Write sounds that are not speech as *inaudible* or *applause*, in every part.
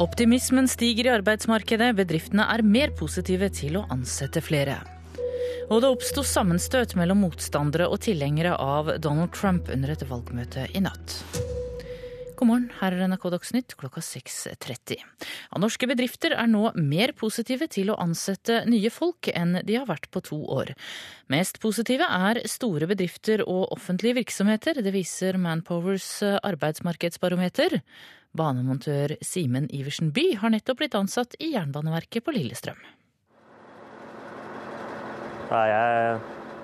Optimismen stiger i arbeidsmarkedet. Bedriftene er mer positive til å ansette flere. Og det oppsto sammenstøt mellom motstandere og tilhengere av Donald Trump under et valgmøte i natt. God morgen, her er NRK Dagsnytt klokka 6.30. Norske bedrifter er nå mer positive til å ansette nye folk enn de har vært på to år. Mest positive er store bedrifter og offentlige virksomheter. Det viser Manpowers arbeidsmarkedsbarometer. Banemontør Simen Iversen By har nettopp blitt ansatt i Jernbaneverket på Lillestrøm. Da jeg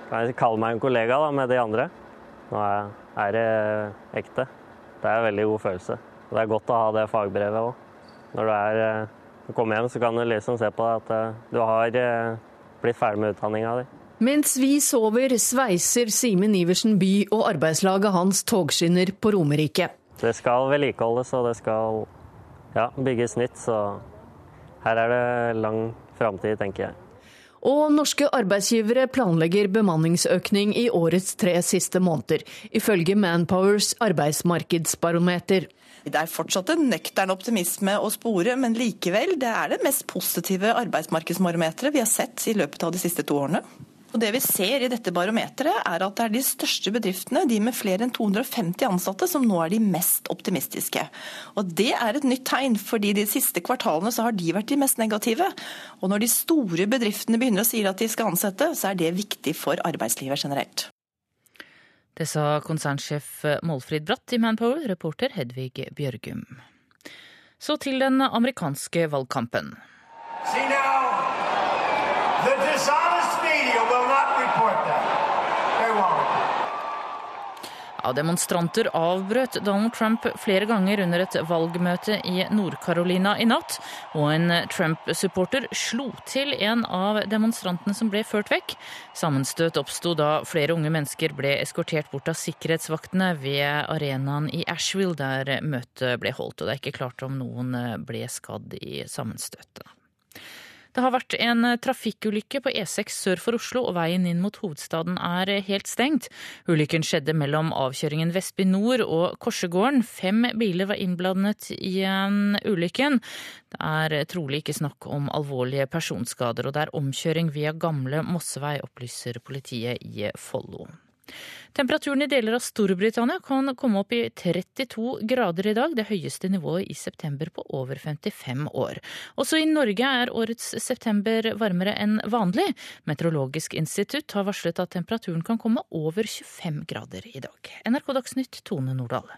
kan kalle meg en kollega da, med de andre. Nå er det ekte. Det er en veldig god følelse. Det er godt å ha det fagbrevet òg. Når du, er, du kommer hjem, så kan du liksom se på at du har blitt ferdig med utdanninga di. Mens vi sover, sveiser Simen Iversen By og arbeidslaget hans togskinner på Romerike. Det skal vedlikeholdes og det skal ja, bygges nytt, så her er det lang framtid, tenker jeg. Og norske arbeidsgivere planlegger bemanningsøkning i årets tre siste måneder, ifølge Manpowers arbeidsmarkedsbarometer. Det er fortsatt en nøktern optimisme å spore, men likevel, det er det mest positive arbeidsmarkedsbarometeret vi har sett i løpet av de siste to årene. Og Det vi ser i dette barometeret, er at det er de største bedriftene, de med flere enn 250 ansatte, som nå er de mest optimistiske. Og Det er et nytt tegn, fordi de siste kvartalene så har de vært de mest negative. Og når de store bedriftene begynner å si at de skal ansette, så er det viktig for arbeidslivet generelt. Det sa konsernsjef Målfrid Bratt i Manpower, reporter Hedvig Bjørgum. Så til den amerikanske valgkampen. See now, the Ja, demonstranter avbrøt Donald Trump flere ganger under et valgmøte i Nord-Carolina i natt, og en Trump-supporter slo til en av demonstrantene som ble ført vekk. Sammenstøt oppsto da flere unge mennesker ble eskortert bort av sikkerhetsvaktene ved arenaen i Asheville, der møtet ble holdt, og det er ikke klart om noen ble skadd i sammenstøtet. Det har vært en trafikkulykke på E6 sør for Oslo, og veien inn mot hovedstaden er helt stengt. Ulykken skjedde mellom avkjøringen Vestby nord og Korsegården. Fem biler var innblandet i ulykken. Det er trolig ikke snakk om alvorlige personskader, og det er omkjøring via gamle Mossevei, opplyser politiet i Follo. Temperaturen i deler av Storbritannia kan komme opp i 32 grader i dag, det høyeste nivået i september på over 55 år. Også i Norge er årets september varmere enn vanlig. Meteorologisk institutt har varslet at temperaturen kan komme over 25 grader i dag. NRK Dagsnytt, Tone Nordahl.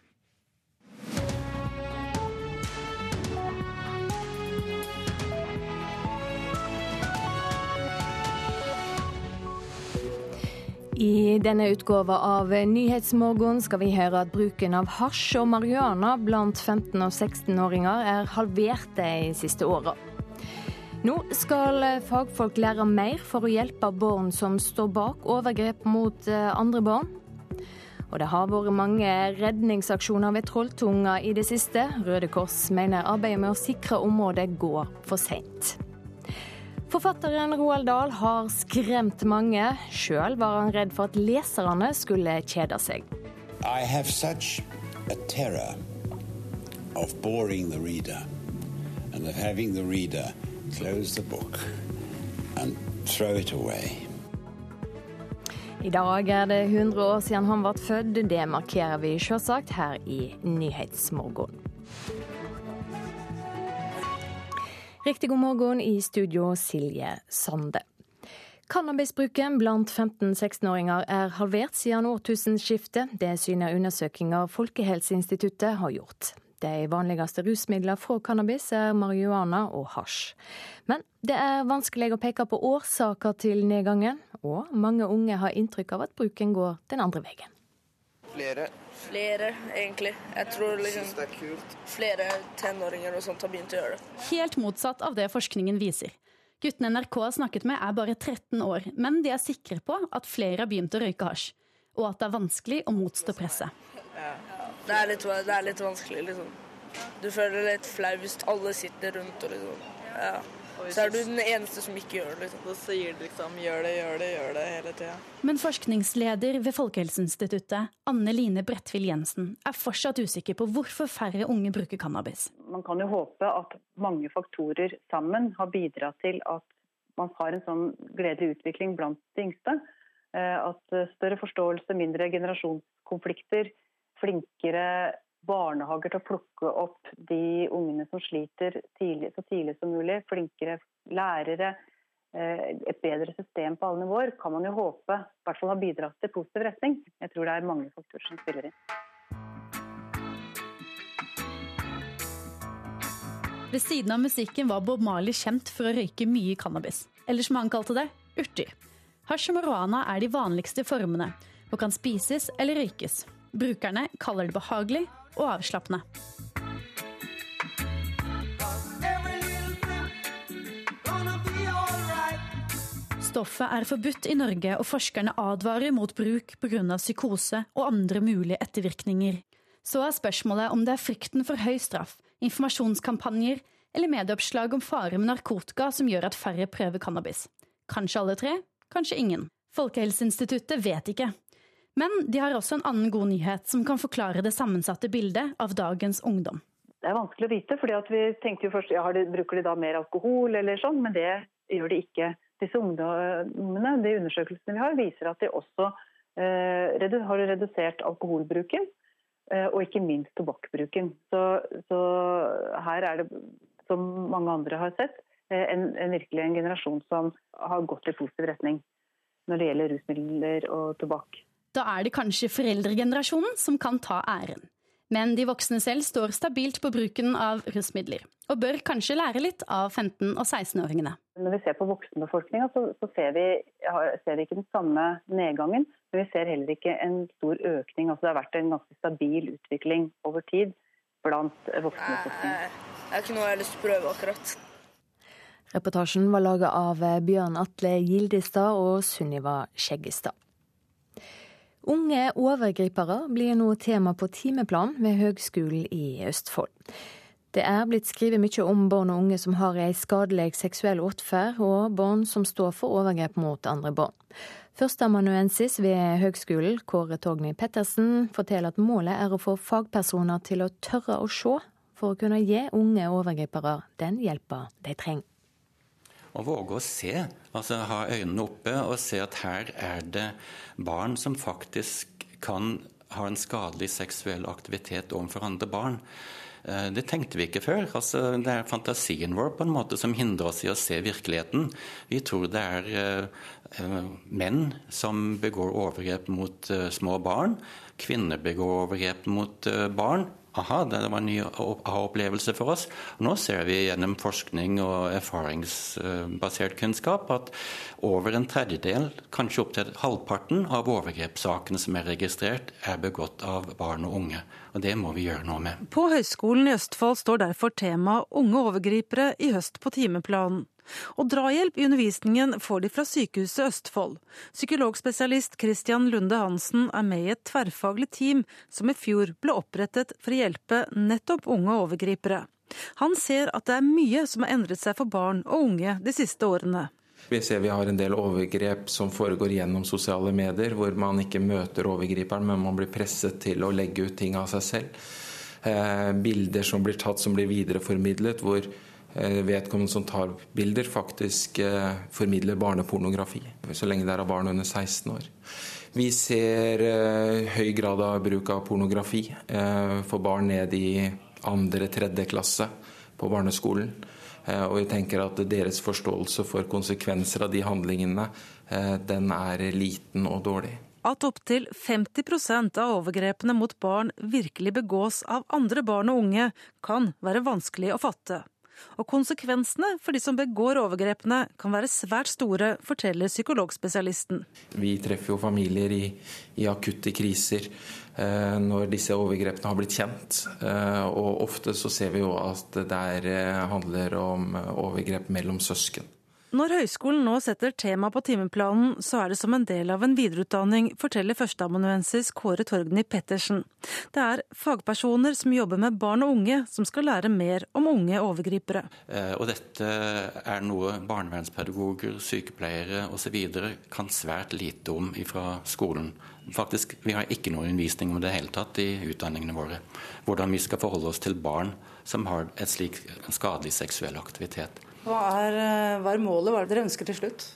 I denne utgåva av Nyhetsmorgen skal vi høre at bruken av hasj og marihuana blant 15- og 16-åringer er halvert de siste åra. Nå skal fagfolk lære mer for å hjelpe barn som står bak overgrep mot eh, andre barn. Og det har vært mange redningsaksjoner ved Trolltunga i det siste. Røde Kors mener arbeidet med å sikre området går for seint. Forfatteren Roald Dahl har skremt mange. Sjøl var han redd for at leserne skulle kjede seg. I have such a terror of boring the reader and of having the reader close the book and throw it away. I dag er det 100 år siden han ble født. Det markerer vi selvsagt her i Nyhetsmorgen. Riktig god morgen i studio, Silje Sande. Cannabisbruken blant 15-16-åringer er halvert siden årtusenskiftet. Det syner undersøkelser Folkehelseinstituttet har gjort. De vanligste rusmidlene fra cannabis er marihuana og hasj. Men det er vanskelig å peke på årsaker til nedgangen, og mange unge har inntrykk av at bruken går den andre veien. Flere Flere, egentlig. Jeg tror liksom flere tenåringer og sånt har begynt å gjøre det. Helt motsatt av det forskningen viser. Guttene NRK har snakket med er bare 13 år, men de er sikre på at flere har begynt å røyke hasj, og at det er vanskelig å motstå presset. Ja, det er, litt, det er litt vanskelig, liksom. Du føler deg litt flau hvis alle sitter rundt og liksom Ja. Så er du den eneste som ikke gjør det. Liksom. Så sier du liksom 'gjør det, gjør det, gjør det' hele tida. Men forskningsleder ved Folkehelseinstituttet, Anne Line Bredtvild Jensen, er fortsatt usikker på hvorfor færre unge bruker cannabis. Man kan jo håpe at mange faktorer sammen har bidratt til at man har en sånn gledelig utvikling blant de yngste. Eh, at større forståelse, mindre generasjonskonflikter, flinkere barnehager til å plukke opp de ungene som sliter tidlig, så tidlig som mulig. Flinkere lærere. Eh, et bedre system på alle nivåer kan man jo håpe i hvert fall har bidratt til positiv retning. Jeg tror det er mange faktorer som spiller inn. Ved siden av musikken var Bob Marley kjent for å røyke mye cannabis. Eller som han kalte det, urter. Hasj og marihuana er de vanligste formene, og kan spises eller røykes. Brukerne kaller det behagelig og avslappende. Stoffet er forbudt i Norge, og forskerne advarer mot bruk pga. psykose og andre mulige ettervirkninger. Så er spørsmålet om det er frykten for høy straff, informasjonskampanjer eller medieoppslag om fare med narkotika som gjør at færre prøver cannabis. Kanskje alle tre, kanskje ingen. Folkehelseinstituttet vet ikke. Men de har også en annen god nyhet som kan forklare det sammensatte bildet av dagens ungdom. Det er vanskelig å vite, fordi vi tenkte jo først ja, bruker de da mer alkohol eller sånn, men det gjør de ikke. Disse ungdommene, de undersøkelsene vi har, viser at de også eh, har redusert alkoholbruken. Eh, og ikke minst tobakkbruken. Så, så, her er det, som mange andre har sett, eh, en, en virkelig en generasjon som har gått i positiv retning når det gjelder rusmidler og tobakk. Da er det kanskje foreldregenerasjonen som kan ta æren. Men de voksne selv står stabilt på bruken av rusmidler, og bør kanskje lære litt av 15- og 16-åringene. Når vi ser på voksenbefolkninga, så, så ser, vi, ser, vi, ikke den samme nedgangen. Men vi ser heller ikke en stor økning. Altså det har vært en ganske stabil utvikling over tid blant voksne. Det er ikke noe jeg har lyst til å prøve akkurat. Reportasjen var laga av Bjørn Atle Gildestad og Sunniva Skjeggestad. Unge overgripere blir nå tema på timeplan ved Høgskolen i Østfold. Det er blitt skrevet mye om barn og unge som har ei skadelig seksuell atferd, og barn som står for overgrep mot andre barn. Førsteamanuensis ved høgskolen, Kåre Togny Pettersen, forteller at målet er å få fagpersoner til å tørre å se, for å kunne gi unge overgripere den hjelpa de trenger. Å våge å se, altså ha øynene oppe og se at her er det barn som faktisk kan ha en skadelig seksuell aktivitet overfor andre barn. Eh, det tenkte vi ikke før. Altså, det er fantasien vår på en måte som hindrer oss i å se virkeligheten. Vi tror det er uh, menn som begår overgrep mot små barn. Kvinner begår overgrep mot barn aha, det var en ny aha-opplevelse for oss. Nå ser vi gjennom forskning og erfaringsbasert kunnskap at over en tredjedel, kanskje opptil halvparten av overgrepssakene som er registrert, er begått av barn og unge. Og det må vi gjøre noe med. På Høgskolen i Østfold står derfor temaet unge overgripere i høst på timeplanen. Og drahjelp i undervisningen får de fra Sykehuset Østfold. Psykologspesialist Christian Lunde Hansen er med i et tverrfaglig team som i fjor ble opprettet for å hjelpe nettopp unge overgripere. Han ser at det er mye som har endret seg for barn og unge de siste årene. Vi ser vi har en del overgrep som foregår gjennom sosiale medier, hvor man ikke møter overgriperen, men man blir presset til å legge ut ting av seg selv. Eh, bilder som blir tatt som blir videreformidlet, hvor vedkommende som tar bilder, faktisk eh, formidler barnepornografi. Så lenge det er av barn under 16 år. Vi ser eh, høy grad av bruk av pornografi for barn ned i andre-tredje klasse på barneskolen. Og vi tenker at deres forståelse for konsekvenser av de handlingene, den er liten og dårlig. At opptil 50% av overgrepene mot barn virkelig begås av andre barn og unge, kan være vanskelig å fatte. Og konsekvensene for de som begår overgrepene kan være svært store, forteller psykologspesialisten. Vi treffer jo familier i, i akutte kriser eh, når disse overgrepene har blitt kjent. Eh, og ofte så ser vi jo at det der eh, handler om overgrep mellom søsken. Når høyskolen nå setter tema på timeplanen, så er det som en del av en videreutdanning, forteller førsteamanuensis Kåre Torgny Pettersen. Det er fagpersoner som jobber med barn og unge, som skal lære mer om unge overgripere. Eh, og dette er noe barnevernspedagoger, sykepleiere osv. kan svært lite om fra skolen. Faktisk, Vi har ikke noe undervisning om det hele tatt i utdanningene våre. Hvordan vi skal forholde oss til barn som har et slik skadelig seksuell aktivitet. Hva er, eh, hva er målet, hva er det dere ønsker til slutt?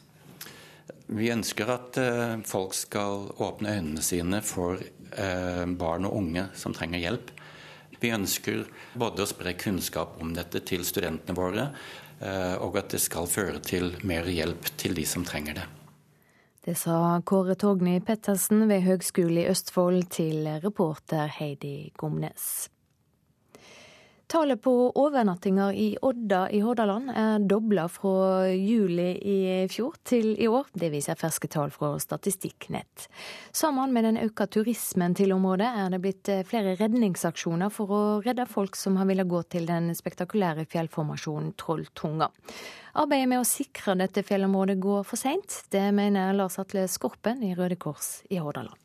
Vi ønsker at eh, folk skal åpne øynene sine for eh, barn og unge som trenger hjelp. Vi ønsker både å spre kunnskap om dette til studentene våre, og at det skal føre til mer hjelp til de som trenger det. Det sa Kåre Togny Pettersen ved Høgskolen i Østfold til reporter Heidi Gomnes. Tallet på overnattinger i Odda i Hordaland er dobla fra juli i fjor til i år. Det viser ferske tall fra Statistikknett. Sammen med den økte turismen til området er det blitt flere redningsaksjoner for å redde folk som har villet gå til den spektakulære fjellformasjonen Trolltunga. Arbeidet med å sikre dette fjellområdet går for seint. Det mener Lars Atle Skorpen i Røde Kors i Hordaland.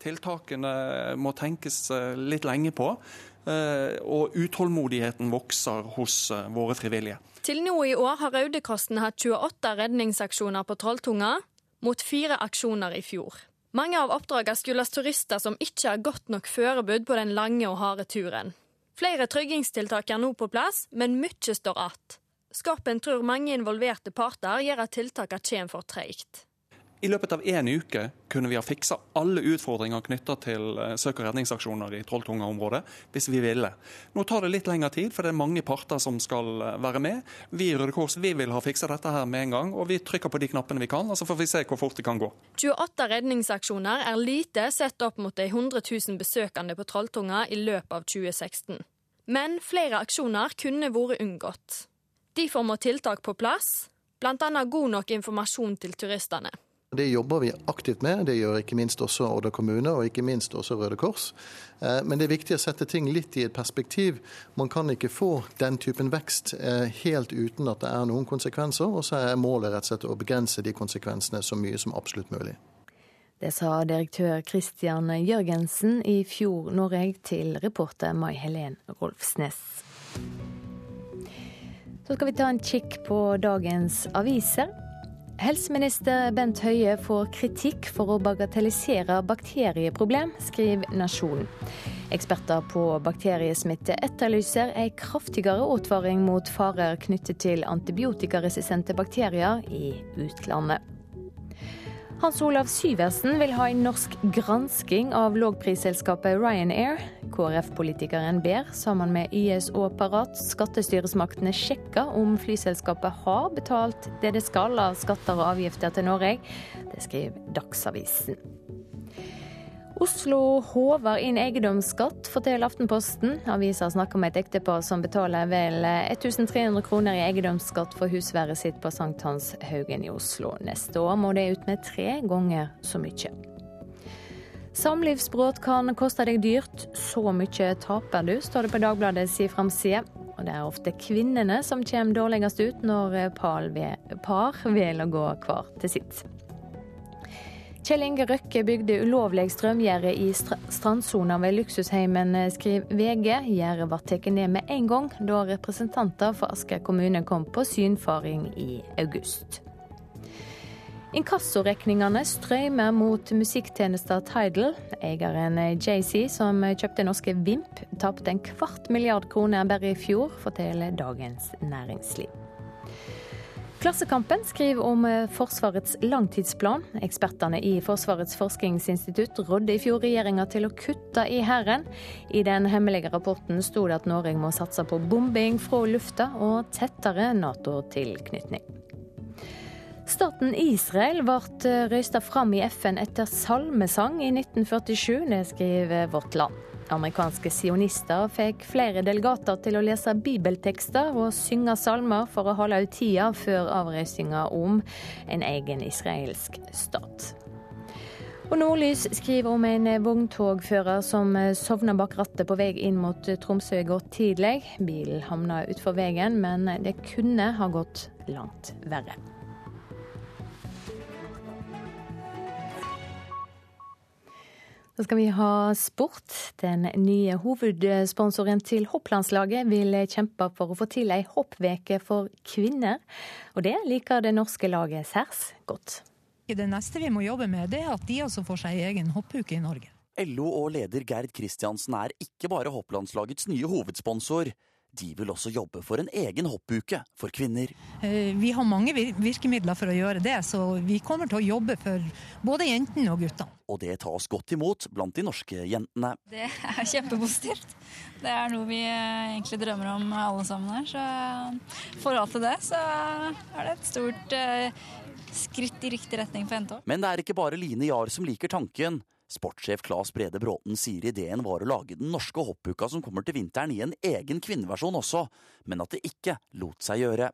Tiltakene må tenkes litt lenge på. Eh, og utålmodigheten vokser hos eh, våre frivillige. Til nå i år har Rødekosten hatt 28 redningsaksjoner på Trolltunga, mot fire aksjoner i fjor. Mange av oppdragene skyldes turister som ikke har godt nok forberedt på den lange og harde turen. Flere tryggingstiltak er nå på plass, men mye står igjen. Skorpen tror mange involverte parter gjør at tiltakene kommer for treigt. I løpet av én uke kunne vi ha fiksa alle utfordringer knytta til eh, søk- og redningsaksjoner i Trolltunga-området, hvis vi ville. Nå tar det litt lengre tid, for det er mange parter som skal eh, være med. Vi i Røde Kors vi vil ha fiksa dette her med en gang, og vi trykker på de knappene vi kan. og Så får vi se hvor fort det kan gå. 28 redningsaksjoner er lite sett opp mot de 100 000 besøkende på Trolltunga i løpet av 2016. Men flere aksjoner kunne vært unngått. Derfor må tiltak på plass, bl.a. god nok informasjon til turistene. Det jobber vi aktivt med. Det gjør ikke minst også Odda kommune, og ikke minst også Røde Kors. Eh, men det er viktig å sette ting litt i et perspektiv. Man kan ikke få den typen vekst eh, helt uten at det er noen konsekvenser. Og så er målet rett og slett å begrense de konsekvensene så mye som absolutt mulig. Det sa direktør Christian Jørgensen i Fjord Norge til reporter Mai Helen Rolfsnes. Så skal vi ta en kikk på dagens aviser. Helseminister Bent Høie får kritikk for å bagatellisere bakterieproblem, skriver Nasjonen. Eksperter på bakteriesmitte etterlyser ei kraftigere advaring mot farer knyttet til antibiotikaresistente bakterier i utlandet. Hans Olav Syversen vil ha en norsk gransking av lågprisselskapet Ryanair. KrF-politikeren ber, sammen med YS og Parat, skattestyresmaktene sjekke om flyselskapet har betalt det det skal av skatter og avgifter til Norge. Det skriver Dagsavisen. Oslo håver inn eiendomsskatt, forteller Aftenposten. Avisa snakker om et ektepar som betaler vel 1300 kroner i eiendomsskatt for husværet sitt på Sankthanshaugen i Oslo. Neste år må det ut med tre ganger så mye. Samlivsbrudd kan koste deg dyrt. Så mye taper du, står det på Dagbladets framside. Og det er ofte kvinnene som kommer dårligst ut når par velger å gå hver til sitt. Kjell Inge Røkke bygde ulovlig strømgjerde i strandsona ved luksusheimen, skriver VG. Gjerdet ble tatt ned med en gang da representanter for Asker kommune kom på synfaring i august. Inkassorekningene strømmer mot musikktjenester Tidal. Eieren JC, som kjøpte norske Vimp, tapte en kvart milliard kroner bare i fjor, forteller Dagens Næringsliv. Klassekampen skriver om eh, Forsvarets langtidsplan. Ekspertene i Forsvarets forskningsinstitutt rådde i fjor regjeringa til å kutte i Hæren. I den hemmelige rapporten sto det at Norge må satse på bombing fra lufta og tettere Nato-tilknytning. Staten Israel ble eh, røysta fram i FN etter salmesang i 1947, det skriver Vårt Land. Amerikanske sionister fikk flere delegater til å lese bibeltekster og synge salmer for å holde ut tida før avreisinga om en egen israelsk stat. Og Nordlys skriver om en vogntogfører som sovna bak rattet på vei inn mot Tromsø i går tidlig. Bilen havna utfor veien, men det kunne ha gått langt verre. Så skal vi ha sport. Den nye hovedsponsoren til hopplandslaget vil kjempe for å få til ei hoppveke for kvinner. Og det liker det norske laget særs godt. Det neste vi må jobbe med, det er at de også får seg egen hoppuke i Norge. LO og leder Gerd Kristiansen er ikke bare hopplandslagets nye hovedsponsor. De vil også jobbe for en egen hoppuke for kvinner. Eh, vi har mange virkemidler for å gjøre det, så vi kommer til å jobbe for både jentene og guttene. Og det tas godt imot blant de norske jentene. Det er kjempepositivt. Det er noe vi eh, egentlig drømmer om alle sammen her. Så i forhold til det så er det et stort eh, skritt i riktig retning for jenta. Men det er ikke bare Line Jahr som liker tanken. Sportssjef Claes Brede Bråten sier ideen var å lage den norske hoppuka som kommer til vinteren i en egen kvinneversjon også, men at det ikke lot seg gjøre.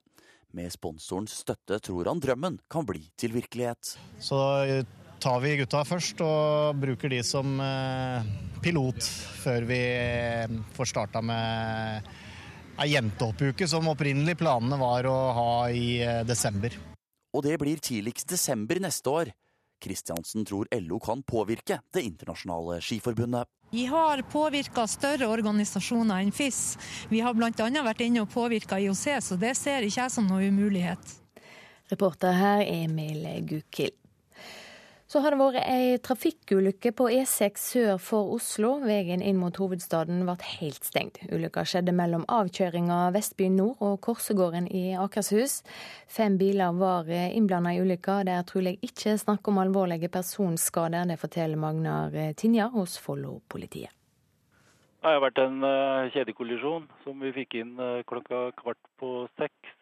Med sponsorens støtte tror han drømmen kan bli til virkelighet. Så tar vi gutta først og bruker de som eh, pilot før vi eh, får starta med ei jentehoppuke, som opprinnelig planene var å ha i eh, desember. Og det blir tidligst desember neste år. Kristiansen tror LO kan påvirke Det internasjonale skiforbundet. Vi har påvirka større organisasjoner enn FIS. Vi har bl.a. vært inne og påvirka IOC, så det ser ikke jeg som noe umulighet. Reporter her Emil Gukild. Så har det vært ei trafikkulykke på E6 sør for Oslo. Veien inn mot hovedstaden ble helt stengt. Ulykka skjedde mellom avkjøringa Vestby nord og Korsegården i Akershus. Fem biler var innblanda i ulykka. Det er trolig ikke snakk om alvorlige personskader. Det forteller Magnar Tinja hos Follo-politiet. Det har vært en eh, kjedekollisjon som vi fikk inn eh, klokka kvart på seks.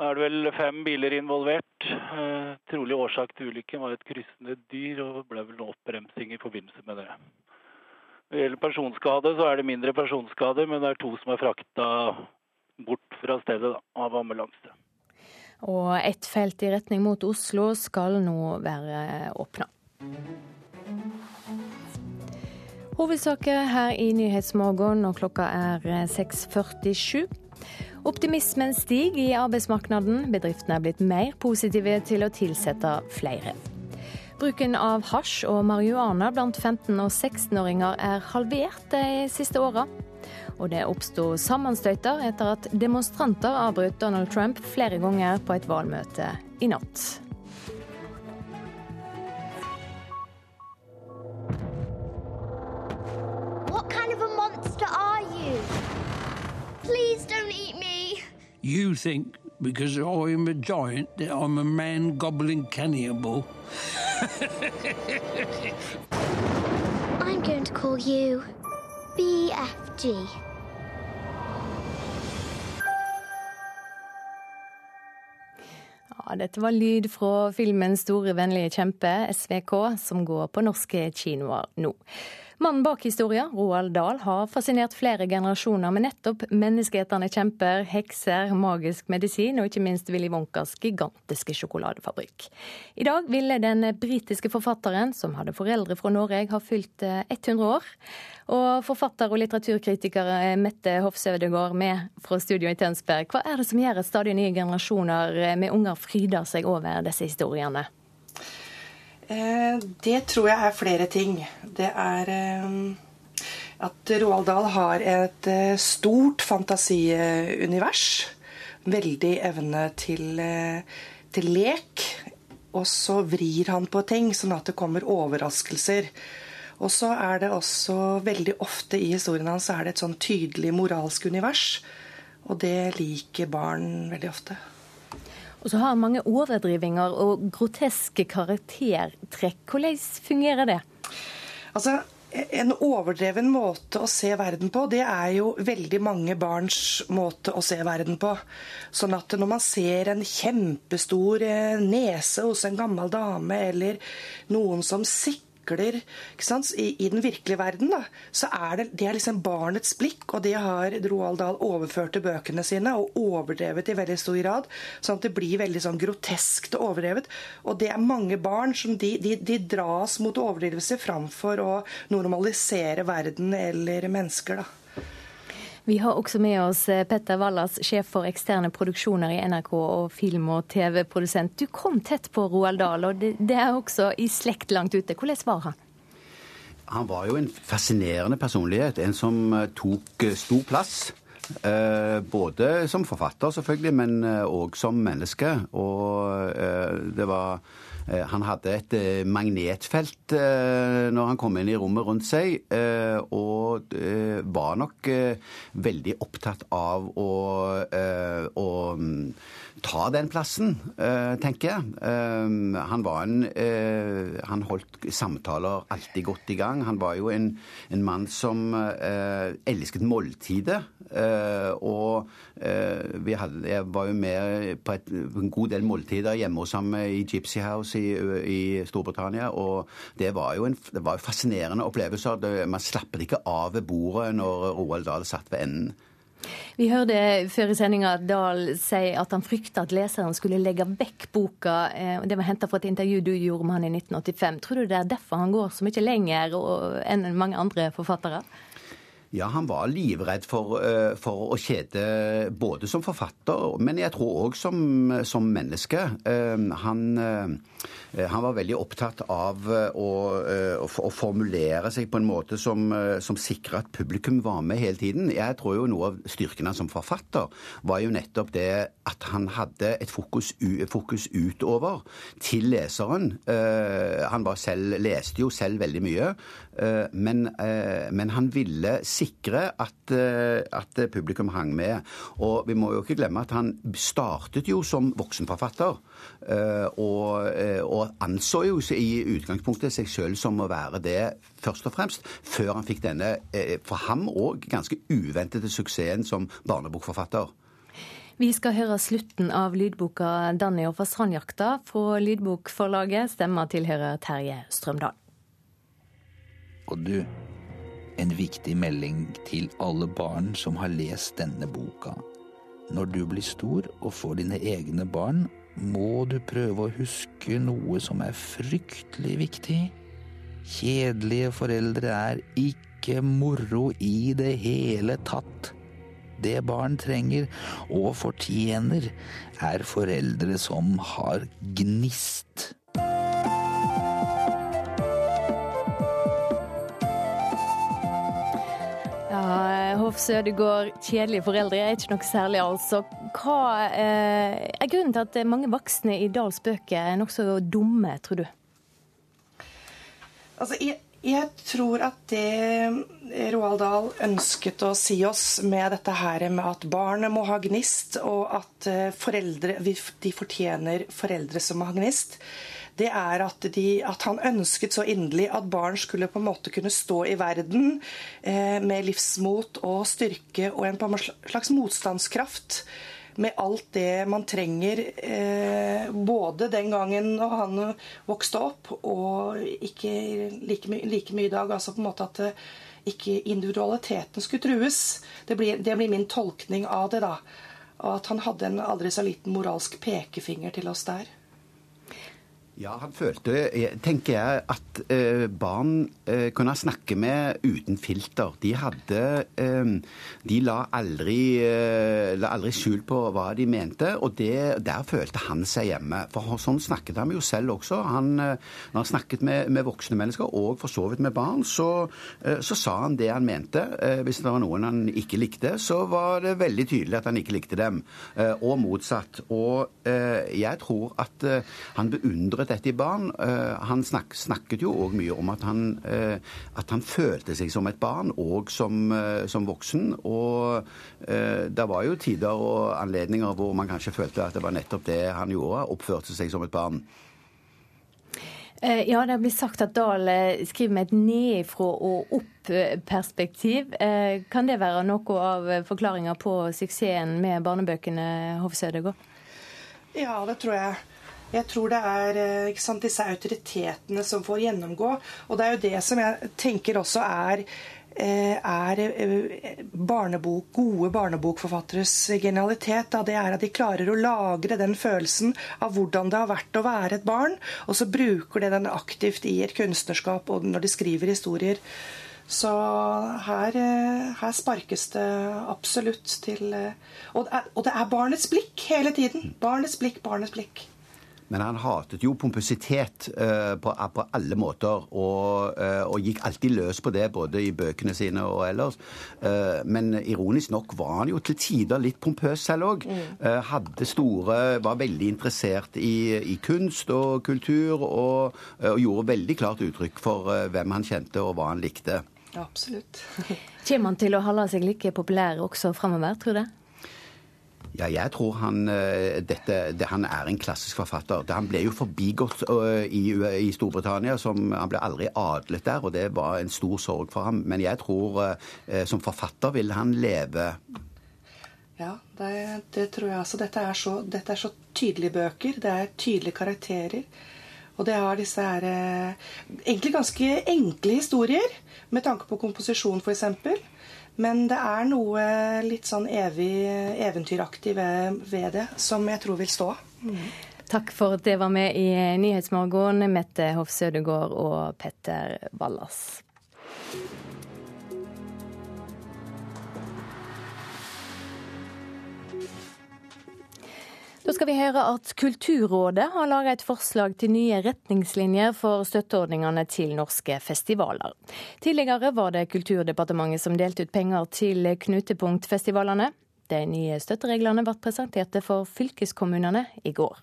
Da er det vel fem biler involvert. Eh, trolig årsak til ulykken var et kryssende dyr, og ble vel noe oppbremsing i forbindelse med det. Når det gjelder personskade, så er det mindre personskade, men det er to som er frakta bort fra stedet da, av ambulanse. Og ett felt i retning mot Oslo skal nå være åpna. Hovedsaker her i Nyhetsmorgen, og klokka er 6.47. Optimismen stiger i arbeidsmarkedet. Bedriftene er blitt mer positive til å tilsette flere. Bruken av hasj og marihuana blant 15- og 16-åringer er halvert de siste åra. Og det oppsto sammenstøyter etter at demonstranter avbrøt Donald Trump flere ganger på et valgmøte i natt. What kind monster are you? Please don't eat me. You think because I'm a giant that I'm a man goblin cannibal. *laughs* I'm going to call you BFG. Ja, dette var lyd fra filmen 'Store vennlige kjempe', SVK, som går på norske kinoer nå. Mannen bak historien, Roald Dahl, har fascinert flere generasjoner med nettopp menneskeetende kjemper, hekser, magisk medisin og ikke minst Willy Wonkas gigantiske sjokoladefabrikk. I dag ville den britiske forfatteren, som hadde foreldre fra Norge, ha fylt 100 eh, år. Og forfatter og litteraturkritiker eh, Mette Hofsødegård med fra studio i Tønsberg. Hva er det som gjør at stadig nye generasjoner eh, med unger fryder seg over disse historiene? Eh, det tror jeg er flere ting. Det er eh, at Roald Dahl har et eh, stort fantasiunivers. Veldig evne til, til lek. Og så vrir han på ting, sånn at det kommer overraskelser. Og så er det også veldig ofte i historien hans er det et sånn tydelig moralsk univers. Og det liker barn veldig ofte. Og så har mange overdrivinger og groteske karaktertrekk. Hvordan fungerer det? Altså, en overdreven måte å se verden på, det er jo veldig mange barns måte å se verden på. Sånn at når man ser en kjempestor eh, nese hos en gammel dame, eller noen som sikrer vakler I, I, den virkelige verden da, så er det, det er liksom barnets blikk, og det har Roald Dahl overført til bøkene sine og overdrevet i veldig stor grad. Sånn at det blir veldig sånn groteskt og overdrevet. Og det er mange barn som de, de, de dras mot overdrivelse framfor å normalisere verden eller mennesker. da. Vi har også med oss eh, Petter Wallas, sjef for eksterne produksjoner i NRK og film- og TV-produsent. Du kom tett på Roald Dahl, og det, er også i slekt langt ute. Hvordan var han? Han var jo en fascinerende personlighet. En som tok stor plass. Både som forfatter, selvfølgelig, men òg som menneske. Og det var han hadde et magnetfelt når han kom inn i rommet rundt seg, og var nok veldig opptatt av å, å ta den plassen, eh, tenker jeg. Eh, han var en eh, Han holdt samtaler alltid godt i gang. Han var jo en, en mann som elsket måltidet. Og vi hadde, jeg var jo med på, et, en god del måltider hjemme hos ham i Gypsy House i, i Storbritannia. Og det var jo en det var fascinerende opplevelser. Man slappet ikke av ved bordet når Roald Dahl satt ved enden. Vi hørte før i sendinga at Dahl sier at han frykta at leseren skulle legge vekk boka. Eh, det var henta fra et intervju du gjorde med han i 1985. Tror du det er derfor han går så mye lenger enn mange andre forfattere? Ja, han var livredd for, eh, for, å kjede både som forfatter, men jeg tror òg som, som, menneske. Eh, han, eh, han, var veldig opptatt av å, å, formulere seg på en måte som, som sikra at publikum var med hele tiden. Jeg tror jo noe av styrken som forfatter var jo nettopp det at han hadde et fokus, fokus utover til leseren. Han selv, leste jo selv veldig mye, men, men han ville sikre at, eh, at, publikum hang med. Og vi må jo ikke glemme at han startet jo som voksenforfatter. Eh, og, eh, og anså jo i utgangspunktet seg sjøl som å være det først og fremst, før han fikk denne, for ham òg, ganske uventede suksessen som barnebokforfatter. Vi skal høre slutten av lydboka 'Danny og fasanjakta' fra Lydbokforlaget. Stemma tilhører Terje Strømdal. Og du en viktig melding til alle barn som har lest denne boka. Når du blir stor og får dine egne barn, må du prøve å huske noe som er fryktelig viktig. Kjedelige foreldre er ikke moro i det hele tatt. Det barn trenger og fortjener, er foreldre som har gnist. Hoff Sødegård, kjedelige foreldre er ikke noe særlig, altså. Hva eh, er grunnen til at mange voksne i Dahls bøker er nokså dumme, tror du? Altså, jeg, jeg, tror at det Roald Dahl ønsket å si oss med dette her med at barnet må ha gnist, og at eh, foreldre, de fortjener foreldre som har gnist, det er at, de, at, han ønsket så inderlig at barn skulle på en måte kunne stå i verden eh, med livsmot og styrke og en, slags motstandskraft med alt det man trenger, eh, både den gangen og han vokste opp, og ikke like, my like mye i dag. Altså på en måte at eh, ikke individualiteten skulle trues. Det blir, det blir min tolkning av det, da. Og at han hadde en aldri så liten moralsk pekefinger til oss der. Ja, han følte, tenker jeg, at eh, barn eh, kunne snakke med uten filter. De hadde eh, De la aldri, eh, la aldri skjul på hva de mente, og det, der følte han seg hjemme. For sånn snakket han jo selv også. Han, eh, når han snakket med, med, voksne mennesker, og for så vidt med barn, så, eh, så sa han det han mente. hvis det var noen han ikke likte, så var det veldig tydelig at han ikke likte dem, og motsatt. Og jeg tror at han beundret dette i barn. Eh, han snak, snakket jo òg mye om at han, eh, at han, følte seg som et barn, og som, eh, som voksen. Og det var jo tider og anledninger hvor man kanskje følte at det var nettopp det han gjorde, oppførte seg som et barn. Ja, det blir sagt at Dahl skriver med et nedifra og opp-perspektiv. Kan det være noe av forklaringa på suksessen med barnebøkene, Hov Sødegård? Ja, det tror jeg. Jeg tror det er eh, sant, disse autoritetene som får gjennomgå. Og det er jo det som jeg tenker også er eh, er eh, barnebok, gode barnebokforfatteres genialitet. Da. Det er at de klarer å lagre den følelsen av hvordan det har vært å være et barn, og så bruker de den aktivt i et kunstnerskap og når de skriver historier. Så her, her sparkes det absolutt til og det, er, og det er barnets blikk hele tiden. Barnets blikk, barnets blikk. Men han hatet jo pompøsitet uh, på, på, alle måter, og, uh, og, gikk alltid løs på det, både i bøkene sine og ellers. Uh, men ironisk nok var han jo til tider litt pompøs selv òg. Mm. hadde store Var veldig interessert i, i kunst og kultur, og, og, gjorde veldig klart uttrykk for hvem han kjente og hva han likte. Absolutt. Kommer han til å holde seg like populær også framover, tror du? Ja, jeg tror han, eh, dette, det, han er en klassisk forfatter. Han ble jo forbigått uh, i, i, Storbritannia. Som, han ble aldri adlet der, og det var en stor sorg for ham. Men jeg tror uh, som forfatter vil han leve. Ja, det, det tror jeg Altså, Dette er, så, dette er så tydelige bøker. Det er tydelige karakterer. Og det har disse her egentlig ganske enkle historier, med tanke på komposisjon, f.eks. Men det er noe litt sånn evig eventyraktig ved, ved det som jeg tror vil stå. Mm. Takk for at dere var med i Nyhetsmorgen, Mette Hoff Sødegård og Petter Wallas. Da skal vi høre at Kulturrådet har laget et forslag til nye retningslinjer for støtteordningene til norske festivaler. Tidligere var det Kulturdepartementet som delte ut penger til knutepunktfestivalene. De nye støttereglene ble presentert for fylkeskommunene i går.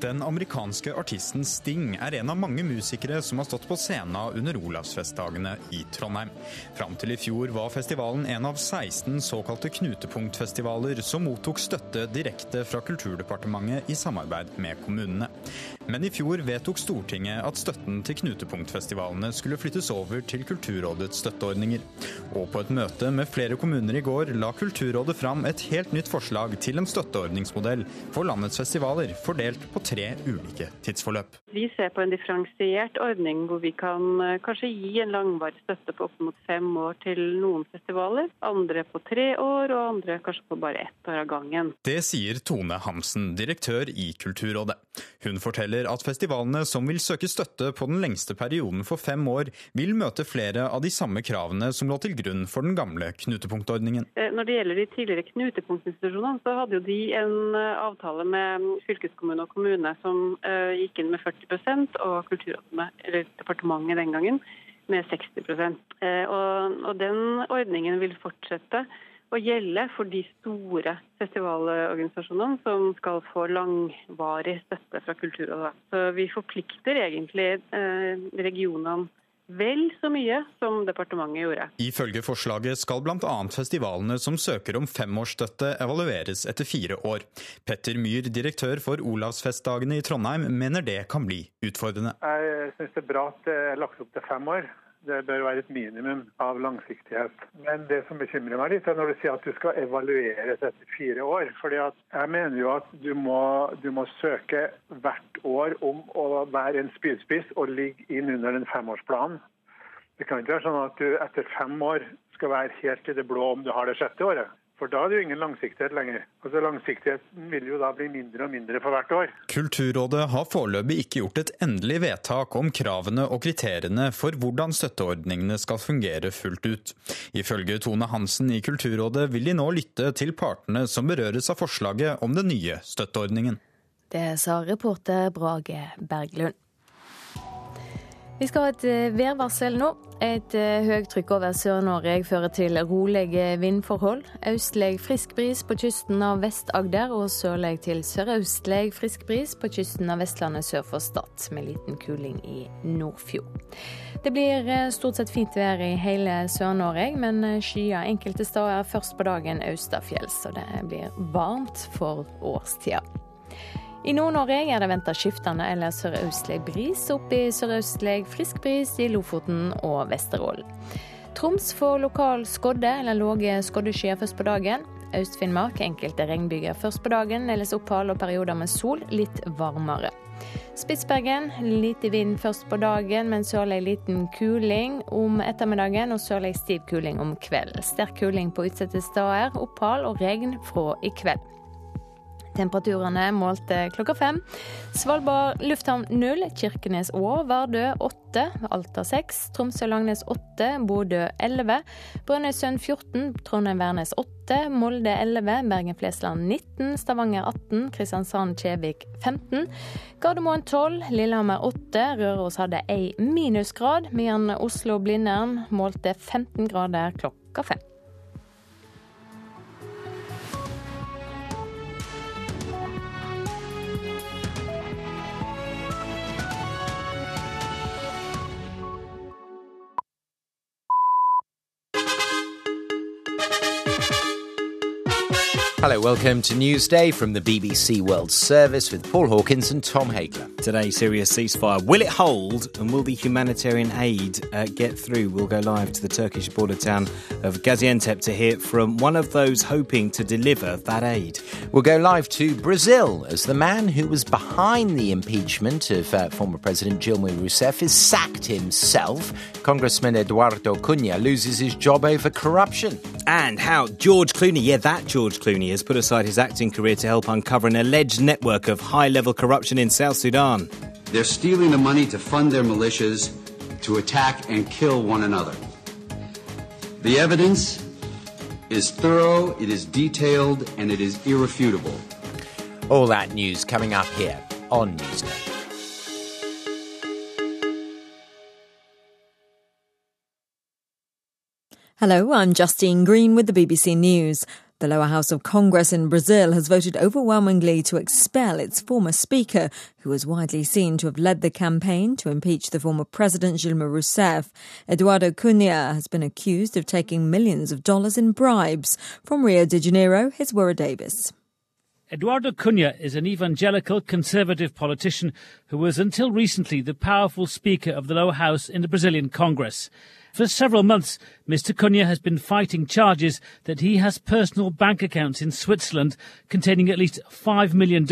Den amerikanske artisten Sting er en av mange musikere som har stått på scenen under Olavsfestdagene i Trondheim. Fram til i fjor var festivalen en av 16 såkalte knutepunktfestivaler som mottok støtte direkte fra Kulturdepartementet i samarbeid med kommunene. Men i fjor vedtok Stortinget at støtten til knutepunktfestivalene skulle flyttes over til Kulturrådets støtteordninger. Og på et møte med flere kommuner i går la Kulturrådet fram et helt nytt forslag til en støtteordningsmodell for landets festivaler, fordelt på tre ulike tidsforløp. Vi ser på en differensiert ordning hvor vi kan eh, kanskje gi en langvarig støtte på opp mot fem år til noen festivaler. Andre på tre år, og andre kanskje på bare ett år av gangen. Det sier Tone Hamsen, direktør i Kulturrådet. Hun forteller at festivalene som vil søke støtte på den lengste perioden for fem år, vil møte flere av de samme kravene som lå til grunn for den gamle knutepunktordningen. Eh, når det gjelder de tidligere knutepunktinstitusjonene, så hadde jo de en eh, avtale med fylkeskommune og kommune som uh, gikk inn med 40% og Kulturrådet, eller departementet den gangen, med 60 uh, eh, og, og den ordningen vil fortsette å gjelde for de store festivalorganisasjonene som skal få langvarig støtte fra Kulturrådet. Så vi forplikter egentlig eh, regionene vel så mye som departementet gjorde. Ifølge forslaget skal bl.a. festivalene som søker om femårsstøtte evalueres etter fire år. Petter Myhr, direktør for Olavsfestdagene i Trondheim, mener det kan bli utfordrende. Jeg syns det er bra at det er lagt opp til fem år. Det bør være et minimum av langsiktighet. Men det som bekymrer meg litt, er når du sier at du skal evalueres etter fire år. Fordi jeg mener jo at du må, du må søke hvert år om å være en spydspiss og ligge inn under den femårsplanen. Det kan ikke være sånn at du etter fem år skal være helt i det blå om du har det sjette året. For da er det jo ingen langsiktighet lenger. Altså Langsiktigheten vil jo da bli mindre og mindre for hvert år. Kulturrådet har foreløpig ikke gjort et endelig vedtak om kravene og kriteriene for hvordan støtteordningene skal fungere fullt ut. Ifølge Tone Hansen i Kulturrådet vil de nå lytte til partene som berøres av forslaget om den nye støtteordningen. Det sa reporter Brage Berglund. Vi skal ha et eh, værvarsel nå. Et høyt høytrykk over Sør-Norge fører til rolige vindforhold. Østlig frisk bris på kysten av Vest-Agder og sørlig til sørøstlig frisk bris på kysten av Vestlandet sør for Stad, med liten kuling i Nordfjord. Det blir eh, stort sett fint vær i hele Sør-Norge, men skyer enkelte steder først på dagen østafjells, så det blir varmt for årstida. I Nord-Norge er det venta skiftende eller sørøstlig bris, opp i sørøstlig frisk bris i Lofoten og Vesterålen. Troms får lokal skodde eller lave skoddeskyer først på dagen. Øst-Finnmark enkelte regnbyger først på dagen, ellers opphold og perioder med sol, litt varmere. Spitsbergen lite vind først på dagen, men sørlig liten kuling om ettermiddagen og sørlig stiv kuling om kvelden. Sterk kuling på utsatte steder, opphold og regn fra i kveld. Temperaturene målte klokka fem. Svalbard lufthavn null, Kirkenes og Vardø åtte, Alta seks, Tromsø-Langnes åtte, Bodø elleve, Brønnøysund 14, Trondheim-Værnes åtte, Molde 11, Bergen-Flesland 19, Stavanger 18, Kristiansand-Kjevik 15, Gardermoen 12, Lillehammer 8, Røros hadde ei minusgrad, mens Oslo-Blindern målte 15 grader klokka fem. Hello, welcome to Newsday from the BBC World Service with Paul Hawkins and Tom Hagler. Today, Syria's ceasefire. Will it hold and will the humanitarian aid uh, get through? We'll go live to the Turkish border town of Gaziantep to hear from one of those hoping to deliver that aid. We'll go live to Brazil as the man who was behind the impeachment of uh, former President Dilma Rousseff is sacked himself. Congressman Eduardo Cunha loses his job over corruption. And how George Clooney, yeah, that George Clooney, has put aside his acting career to help uncover an alleged network of high level corruption in South Sudan. They're stealing the money to fund their militias to attack and kill one another. The evidence is thorough, it is detailed, and it is irrefutable. All that news coming up here on Newsday. Hello, I'm Justine Green with the BBC News. The lower house of Congress in Brazil has voted overwhelmingly to expel its former speaker, who was widely seen to have led the campaign to impeach the former president Dilma Rousseff. Eduardo Cunha has been accused of taking millions of dollars in bribes. From Rio de Janeiro, here's Wara Davis. Eduardo Cunha is an evangelical conservative politician who was until recently the powerful speaker of the lower house in the Brazilian Congress. For several months, Mr. Cunha has been fighting charges that he has personal bank accounts in Switzerland containing at least $5 million,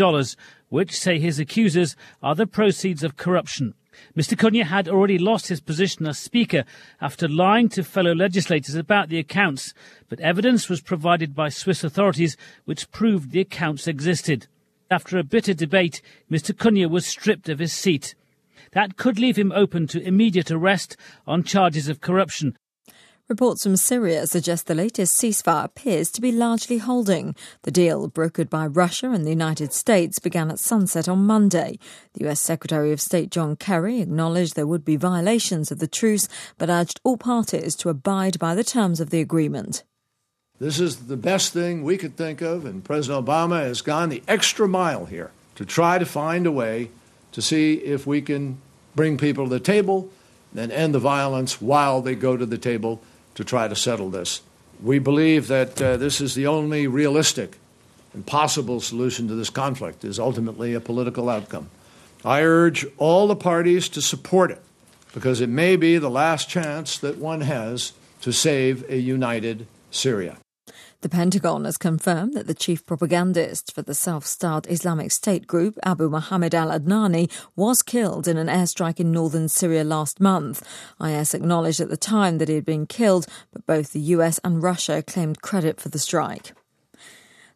which, say his accusers, are the proceeds of corruption. Mr. Cunha had already lost his position as Speaker after lying to fellow legislators about the accounts, but evidence was provided by Swiss authorities which proved the accounts existed. After a bitter debate, Mr. Cunha was stripped of his seat. That could leave him open to immediate arrest on charges of corruption. Reports from Syria suggest the latest ceasefire appears to be largely holding. The deal, brokered by Russia and the United States, began at sunset on Monday. The US Secretary of State John Kerry acknowledged there would be violations of the truce, but urged all parties to abide by the terms of the agreement. This is the best thing we could think of, and President Obama has gone the extra mile here to try to find a way to see if we can bring people to the table and end the violence while they go to the table to try to settle this. We believe that uh, this is the only realistic and possible solution to this conflict is ultimately a political outcome. I urge all the parties to support it because it may be the last chance that one has to save a united Syria. The Pentagon has confirmed that the chief propagandist for the self styled Islamic State group, Abu Mohammed al Adnani, was killed in an airstrike in northern Syria last month. IS acknowledged at the time that he had been killed, but both the US and Russia claimed credit for the strike.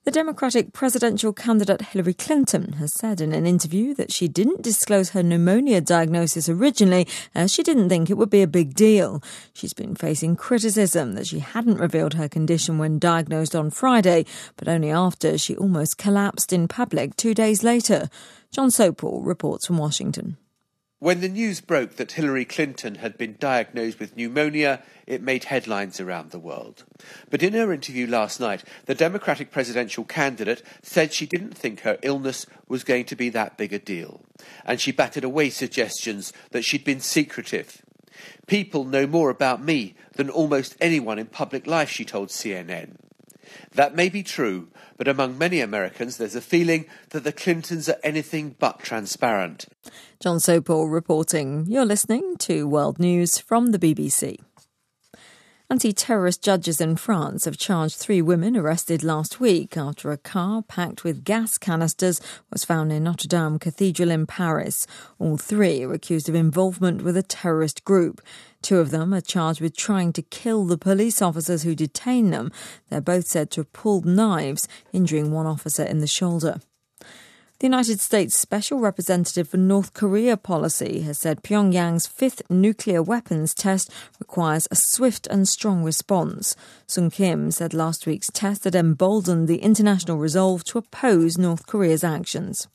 The Democratic presidential candidate Hillary Clinton has said in an interview that she didn't disclose her pneumonia diagnosis originally as she didn't think it would be a big deal. She's been facing criticism that she hadn't revealed her condition when diagnosed on Friday, but only after she almost collapsed in public two days later. John Sopel reports from Washington. When the news broke that Hillary Clinton had been diagnosed with pneumonia, it made headlines around the world. But in her interview last night, the Democratic presidential candidate said she didn't think her illness was going to be that big a deal. And she batted away suggestions that she'd been secretive. People know more about me than almost anyone in public life, she told CNN. That may be true, but among many Americans, there's a feeling that the Clintons are anything but transparent. John Sopel reporting. You're listening to World News from the BBC. Anti terrorist judges in France have charged three women arrested last week after a car packed with gas canisters was found in Notre Dame Cathedral in Paris. All three are accused of involvement with a terrorist group. Two of them are charged with trying to kill the police officers who detained them. They're both said to have pulled knives, injuring one officer in the shoulder. The United States Special Representative for North Korea policy has said Pyongyang's fifth nuclear weapons test requires a swift and strong response. Sung Kim said last week's test had emboldened the international resolve to oppose North Korea's actions.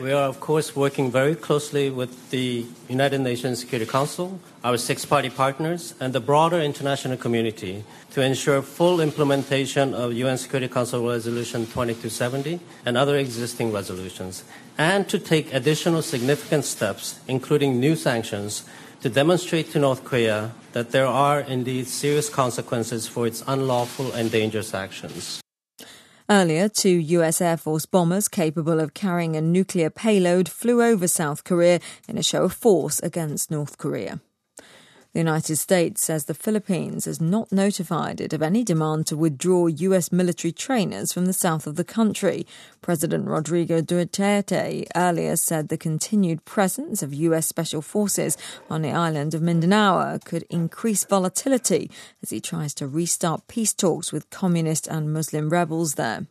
We are, of course, working very closely with the United Nations Security Council, our six party partners, and the broader international community to ensure full implementation of UN Security Council Resolution 2270 and other existing resolutions, and to take additional significant steps, including new sanctions, to demonstrate to North Korea that there are indeed serious consequences for its unlawful and dangerous actions. Earlier, two US Air Force bombers capable of carrying a nuclear payload flew over South Korea in a show of force against North Korea. The United States says the Philippines has not notified it of any demand to withdraw U.S. military trainers from the south of the country. President Rodrigo Duterte earlier said the continued presence of U.S. special forces on the island of Mindanao could increase volatility as he tries to restart peace talks with communist and Muslim rebels there.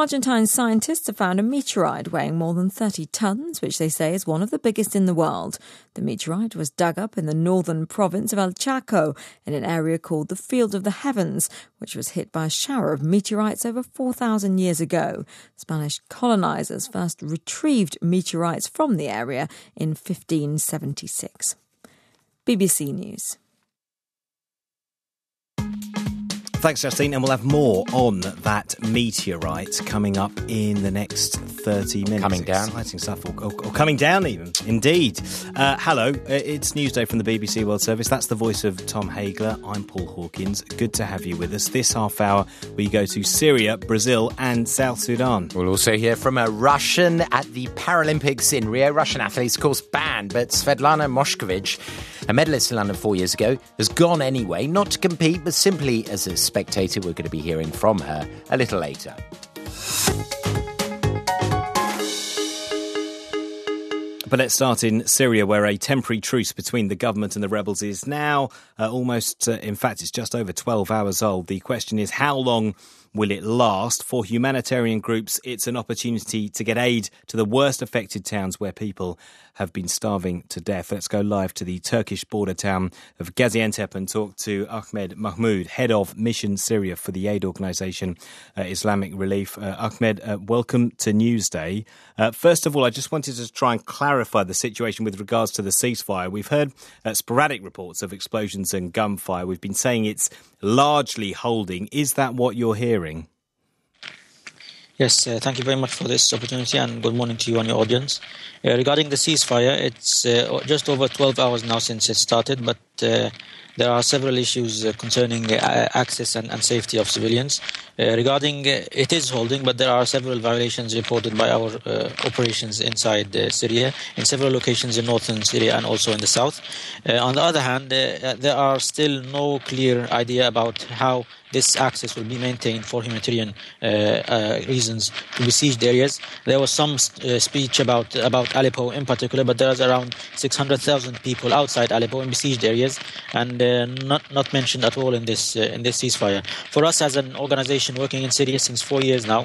Argentine scientists have found a meteorite weighing more than 30 tons, which they say is one of the biggest in the world. The meteorite was dug up in the northern province of El Chaco in an area called the Field of the Heavens, which was hit by a shower of meteorites over 4,000 years ago. Spanish colonizers first retrieved meteorites from the area in 1576. BBC News. Thanks, Justine. And we'll have more on that meteorite coming up in the next 30 minutes. Coming down. Exciting stuff. Or, or, or coming down, even. Indeed. Uh, hello, uh, it's Newsday from the BBC World Service. That's the voice of Tom Hagler. I'm Paul Hawkins. Good to have you with us. This half hour, we go to Syria, Brazil, and South Sudan. We'll also hear from a Russian at the Paralympics in Rio. Russian athletes, of course, banned, but Svetlana Moshkovich, a medalist in London four years ago, has gone anyway, not to compete, but simply as a spectator. We're going to be hearing from her a little later. But let's start in Syria, where a temporary truce between the government and the rebels is now uh, almost, uh, in fact, it's just over 12 hours old. The question is how long will it last? For humanitarian groups, it's an opportunity to get aid to the worst affected towns where people have been starving to death. Let's go live to the Turkish border town of Gaziantep and talk to Ahmed Mahmoud, head of Mission Syria for the aid organisation uh, Islamic Relief. Uh, Ahmed, uh, welcome to Newsday. Uh, first of all, I just wanted to try and clarify the situation with regards to the ceasefire. We've heard uh, sporadic reports of explosions and gunfire. We've been saying it's largely holding. Is that what you're hearing? Yes, uh, thank you very much for this opportunity and good morning to you and your audience. Uh, regarding the ceasefire, it's uh, just over 12 hours now since it started, but uh, there are several issues uh, concerning uh, access and, and, safety of civilians. Uh, regarding uh, it is holding, but there are several violations reported by our uh, operations inside Syria in several locations in northern Syria and also in the south. on the other hand, there are still no clear idea about how this access will be maintained for humanitarian uh, uh, reasons to besieged areas. There was some uh, speech about about Aleppo in particular, but there's around 600,000 people outside Aleppo in besieged areas, and uh, not not mentioned at all in this uh, in this ceasefire. For us as an organization working in Syria since four years now.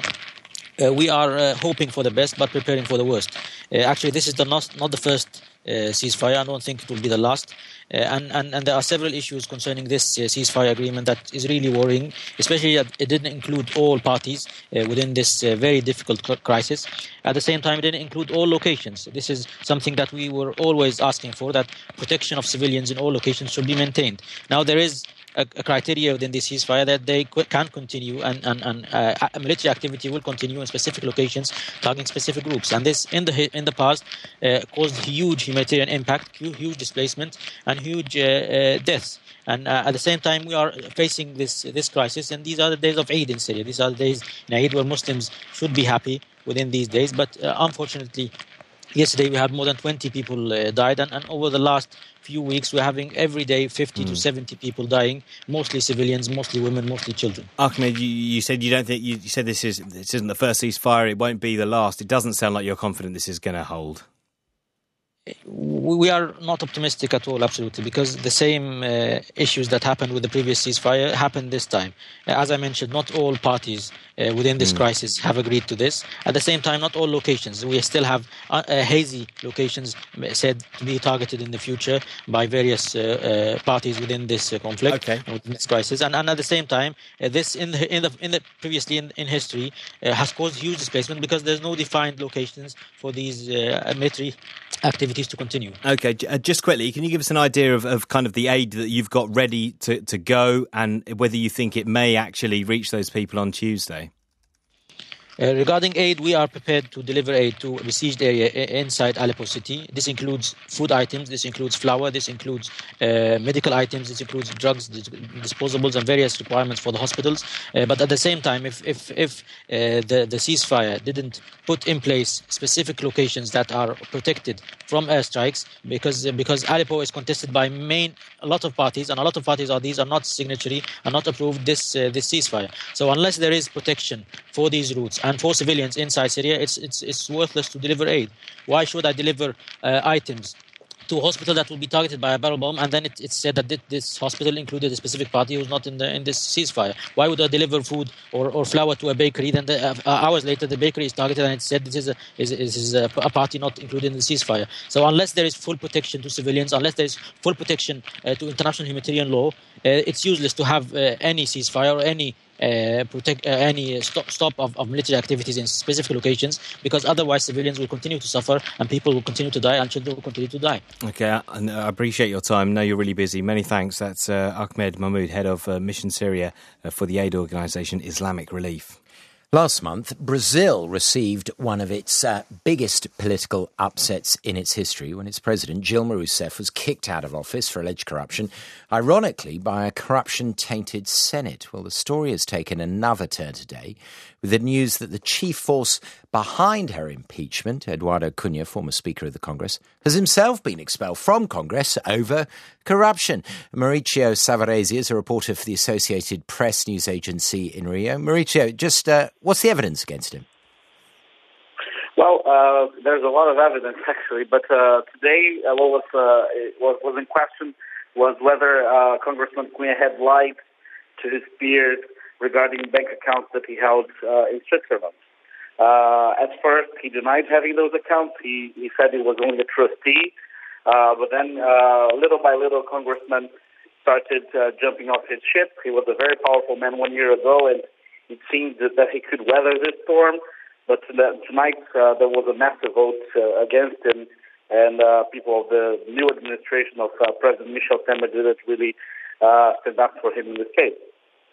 Uh, we are hoping for the best, but preparing for the worst. actually, this is the not, not the first ceasefire. I don't think it will be the last. Uh, and, and, and there are several issues concerning this uh, ceasefire agreement that is really worrying, especially that it didn't include all parties uh, within this very difficult crisis. At the same time, it didn't include all locations. This is something that we were always asking for, that protection of civilians in all locations should be maintained. Now, there is a, a criteria within this ceasefire that they can continue and, and, and uh, military activity will continue in specific locations targeting specific groups. And this, in the in the past, uh, caused huge humanitarian impact, huge displacement, and huge uh, uh deaths. And uh, at the same time, we are facing this this crisis, and these are the days of Eid in Syria. These are the days in Eid where Muslims should be happy within these days. But uh, unfortunately, yesterday we had more than 20 people uh, died and, and, over the last few weeks we're having every day 50 mm. to hmm. 70 people dying mostly civilians mostly women mostly children ahmed you, you said you don't think you, you, said this is this isn't the first ceasefire it won't be the last it doesn't sound like you're confident this is going to hold we are not optimistic at all, absolutely, because the same uh, issues that happened with the previous ceasefire happened this time. As I mentioned, not all parties uh, within this mm. crisis have agreed to this. At the same time, not all locations. We still have uh, uh hazy locations said to be targeted in the future by various uh, uh, parties within this conflict, okay. within this crisis. And, and, at the same time, this in the, in the, in the previously in, in history has caused huge displacement because there's no defined locations for these military activities to continue. Okay, just quickly, can you give us an idea of, of kind of the aid that you've got ready to, to go and whether you think it may actually reach those people on Tuesday? Uh, regarding aid, we are prepared to deliver aid to besieged area inside Aleppo city. This includes food items, this includes flour, this includes uh, medical items, this includes drugs, disposables, and various requirements for the hospitals. Uh, but at the same time, if if, if uh, the the ceasefire didn't put in place specific locations that are protected from airstrikes, because because Aleppo is contested by main a lot of parties, and a lot of parties are these are not signatory, are not approved this uh, this ceasefire. So unless there is protection for these routes and for civilians inside Syria, it's, it's, it's worthless to deliver aid. Why should I deliver uh, items to a hospital that will be targeted by a barrel bomb, and then it, it's said that this hospital included a specific party who's not in the in this ceasefire. Why would I deliver food or, or flour to a bakery? Then the, uh, hours later, the bakery is targeted, and it said this is a is, is a, a, party not included in the ceasefire. So unless there is full protection to civilians, unless there is full protection uh, to international humanitarian law, uh, it's useless to have uh, any ceasefire or any uh, protect uh, any stop, stop of, of, military activities in specific locations because otherwise civilians will continue to suffer and people will continue to die and children will continue to die. Okay, I, appreciate your time. I know you're really busy. Many thanks. That's uh, Ahmed Mahmoud, head of uh, Mission Syria uh, for the aid organisation Islamic Relief. Last month, Brazil received one of its uh, biggest political upsets in its history when its president, Dilma Rousseff, was kicked out of office for alleged corruption, ironically by a corruption tainted Senate. Well, the story has taken another turn today with the news that the chief force behind her impeachment, Eduardo Cunha, former Speaker of the Congress, has himself been expelled from Congress over corruption. Mauricio Savarese is a reporter for the Associated Press news agency in Rio. Mauricio, just uh, what's the evidence against him? Well, uh, there's a lot of evidence *laughs* actually, but uh, today uh, what was, uh, was was in question was whether uh, Congressman Cunha had lied to his peers regarding bank accounts that he held in Switzerland. Uh, at first, he denied having those accounts. He, he said he was only a trustee. Uh, but then, uh, little by little, Congressman started uh, jumping off his ship. He was a very powerful man one year ago, and it seemed that, that he could weather this storm. But tonight, uh, there was a massive vote uh, against him, and uh, people of the new administration of uh, President Michel Temer didn't really uh, stand up for him in this case.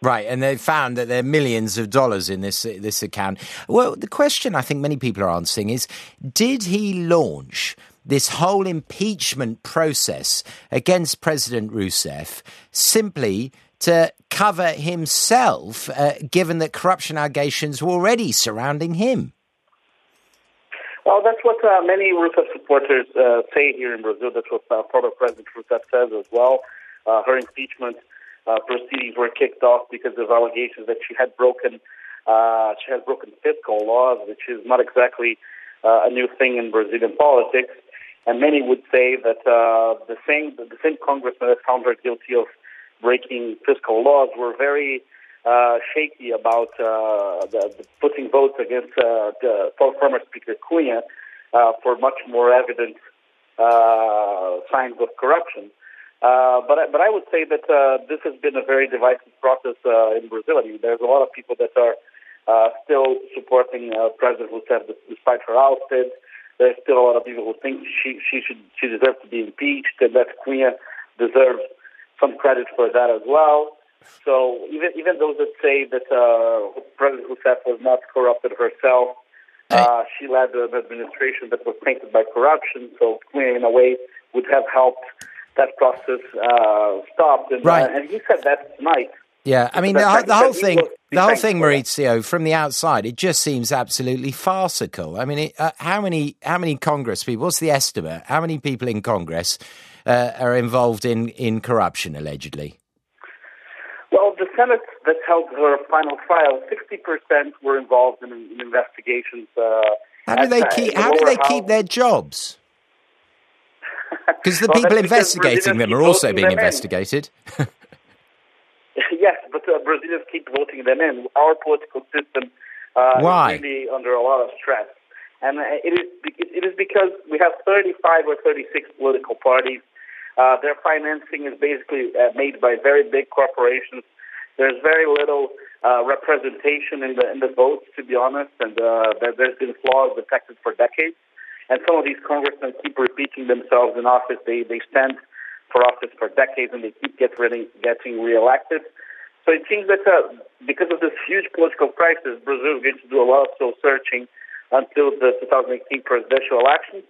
Right, and they found that there are millions of dollars in this this account. Well, the question I think many people are answering is: Did he launch this whole impeachment process against President Rousseff simply to cover himself, uh, given that corruption allegations were already surrounding him? Well, that's what uh, many Rousseff supporters uh, say here in Brazil. That's what uh, former President Rousseff says as well. Uh, her impeachment uh, proceedings were kicked off because of allegations that she had broken uh, she had broken fiscal laws, which is not exactly uh, a new thing in Brazilian politics. And many would say that uh, the same the same congressmen that found her guilty of breaking fiscal laws were very uh, shaky about uh, the, the putting votes against uh, the former Speaker Cunha uh, for much more evident uh, signs of corruption. Uh, but I, but I would say that uh, this has been a very divisive process uh, in Brazil. I mean, there's a lot of people that are uh, still supporting uh, President Rousseff despite her ousted. There's still a lot of people who think she she should she deserves to be impeached and that Cunha deserves some credit for that as well. So even even those that say that uh, President Rousseff was not corrupted herself, uh, she led an administration that was tainted by corruption. So Cunha, in a way, would have helped that process uh, stopped. And, uh, right. Uh, and he said that tonight. Yeah, I mean the, the whole thing, the whole thing, Maurizio, from the outside, it just seems absolutely farcical. I mean, it, uh, how many how many Congress people? What's the estimate? How many people in Congress uh, are involved in in corruption allegedly? Well, the Senate that held her final trial, sixty percent were involved in, in investigations. Uh, how do they keep? How do they keep their jobs? Because the Well, people investigating them are also being in. investigated. *laughs* yes, but uh, Brazilians keep voting them in. Our political system uh, Why? is really under a lot of stress. And uh, it is it is because we have 35 or 36 political parties. Uh, their financing is basically uh, made by very big corporations. There's very little uh, representation in the in the votes, to be honest, and uh, there, there's been flaws detected for decades. And some of these congressmen keep repeating themselves in office. They they stand for office for decades, and they keep get really, getting reelected. So it seems that uh, because of this huge political crisis, Brazil is going to do a lot of soul searching until the 2018 presidential elections,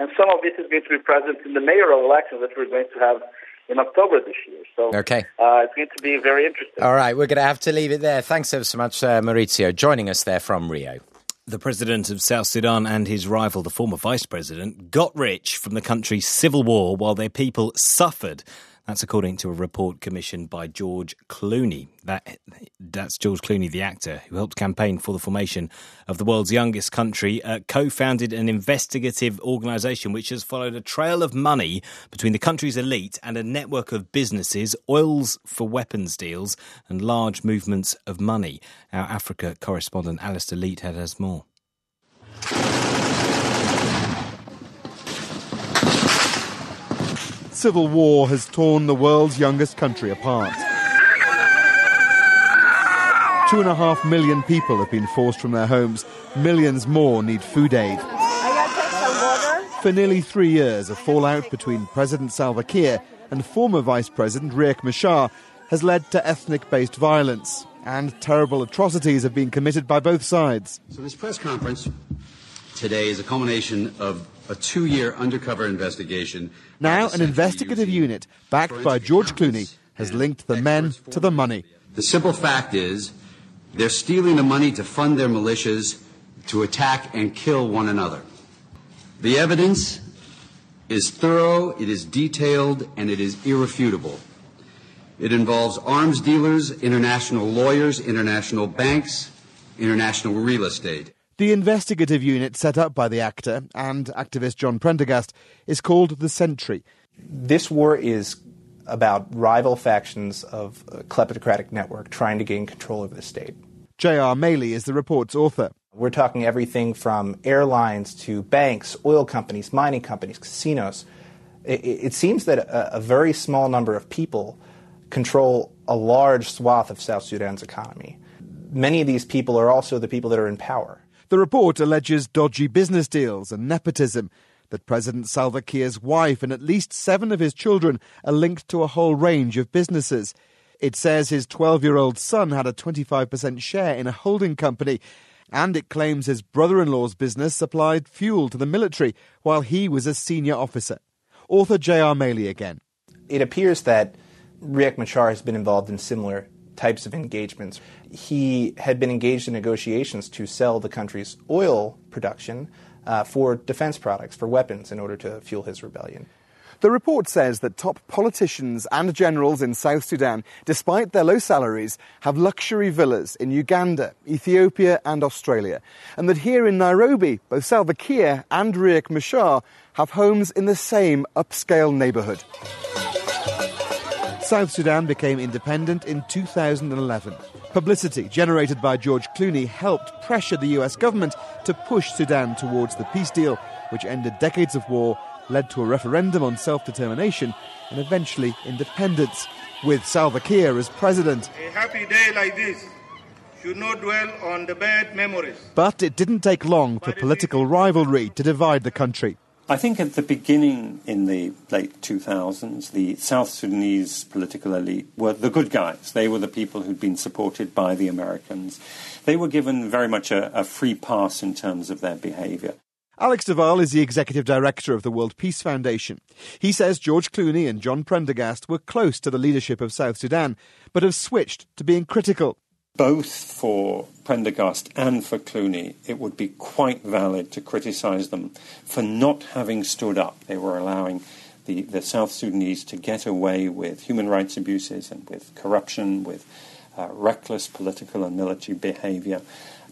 and some of this is going to be present in the mayoral elections that we're going to have in October this year. So Okay. uh, it's going to be very interesting. All right, we're going to have to leave it there. Thanks ever so much, uh, Maurizio, joining us there from Rio. The president of South Sudan and his rival, the former vice president, got rich from the country's civil war while their people suffered. That's according to a report commissioned by George Clooney. That, that's George Clooney, the actor, who helped campaign for the formation of the world's youngest country, uh, co founded an investigative organisation which has followed a trail of money between the country's elite and a network of businesses, oils for weapons deals, and large movements of money. Our Africa correspondent Alistair Leathead has more. Civil war has torn the world's youngest country apart. Two and a half million people have been forced from their homes. Millions more need food aid. For nearly three years, a fallout between President Salva Kiir and former Vice President Riek Machar has led to ethnic based violence, and terrible atrocities have been committed by both sides. So this press conference today is a culmination of a two-year undercover investigation. Now, an investigative unit backed by George Clooney has linked the men to the money. The simple fact is they're stealing the money to fund their militias to attack and kill one another. The evidence is thorough, it is detailed, and it is irrefutable. It involves arms dealers, international lawyers, international banks, international real estate. The investigative unit set up by the actor and activist John Prendergast is called the Sentry. This war is about rival factions of a kleptocratic network trying to gain control over the state. J.R. Maley is the report's author. We're talking everything from airlines to banks, oil companies, mining companies, casinos. It, it seems that a, a very small number of people control a large swath of South Sudan's economy. Many of these people are also the people that are in power. The report alleges dodgy business deals and nepotism, that President Salva Kiir's wife and at least seven of his children are linked to a whole range of businesses. It says his 12 year old son had a 25% share in a holding company, and it claims his brother in law's business supplied fuel to the military while he was a senior officer. Author J.R. Maley again. It appears that Riek Machar has been involved in similar types of engagements. He had been engaged in negotiations to sell the country's oil production uh, for defense products, for weapons, in order to fuel his rebellion. The report says that top politicians and generals in South Sudan, despite their low salaries, have luxury villas in Uganda, Ethiopia, and Australia. And that here in Nairobi, both Salva Kiir and Riek Machar have homes in the same upscale neighbourhood. South Sudan became independent in 2011. Publicity generated by George Clooney helped pressure the US government to push Sudan towards the peace deal, which ended decades of war, led to a referendum on self determination, and eventually independence, with Salva Kiir as president. A happy day like this should not dwell on the bad memories. But it didn't take long for political rivalry to divide the country. I think at the beginning, in the late 2000s, the South Sudanese political elite were the good guys. They were the people who'd been supported by the Americans. They were given very much a, a free pass in terms of their behavior. Alex Duval is the executive director of the World Peace Foundation. He says George Clooney and John Prendergast were close to the leadership of South Sudan, but have switched to being critical. Both for Prendergast and for Clooney, it would be quite valid to criticise them for not having stood up. They were allowing the, the South Sudanese to get away with human rights abuses and with corruption, with uh, reckless political and military behaviour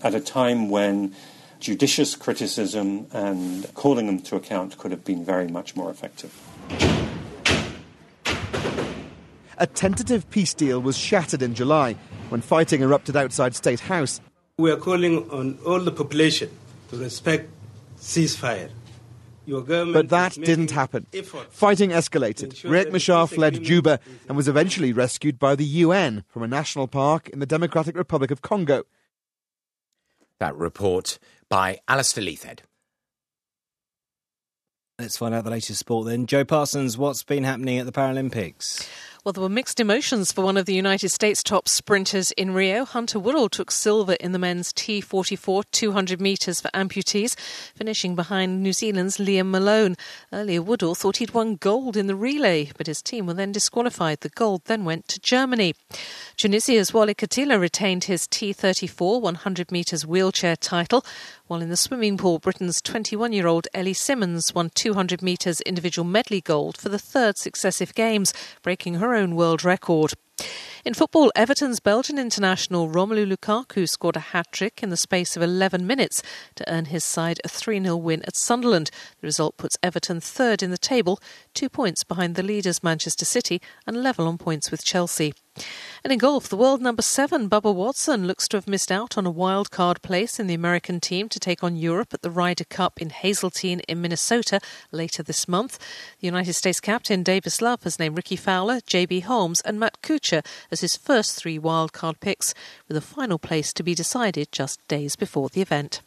at a time when judicious criticism and calling them to account could have been very much more effective. A tentative peace deal was shattered in July when fighting erupted outside State House. We are calling on all the population to respect ceasefire. But that didn't happen. Fighting escalated. Riek Machar fled Juba and was eventually rescued by the UN from a national park in the Democratic Republic of Congo. That report by Alistair Leithhead. Let's find out the latest sport then. Joe Parsons, what's been happening at the Paralympics? Well, there were mixed emotions for one of the United States top sprinters in Rio. Hunter Woodall took silver in the men's T44 200 metres for amputees, finishing behind New Zealand's Liam Malone. Earlier, Woodall thought he'd won gold in the relay, but his team were then disqualified. The gold then went to Germany. Tunisia's Wally Katila retained his T34 100 metres wheelchair title, while in the swimming pool, Britain's 21 year old Ellie Simmonds won 200 metres individual medley gold for the third successive Games, breaking her own world record. In football, Everton's Belgian international Romelu Lukaku scored a hat trick in the space of 11 minutes to earn his side a 3 0 win at Sunderland. The result puts Everton third in the table, two points behind the leaders Manchester City and level on points with Chelsea. And in golf, the world number seven, Bubba Watson, looks to have missed out on a wild card place in the American team to take on Europe at the Ryder Cup in Hazeltine in Minnesota later this month. The United States captain Davis Love has named Ricky Fowler, J.B. Holmes, and Matt Kuchar as his first three wild card picks, with a final place to be decided just days before the event.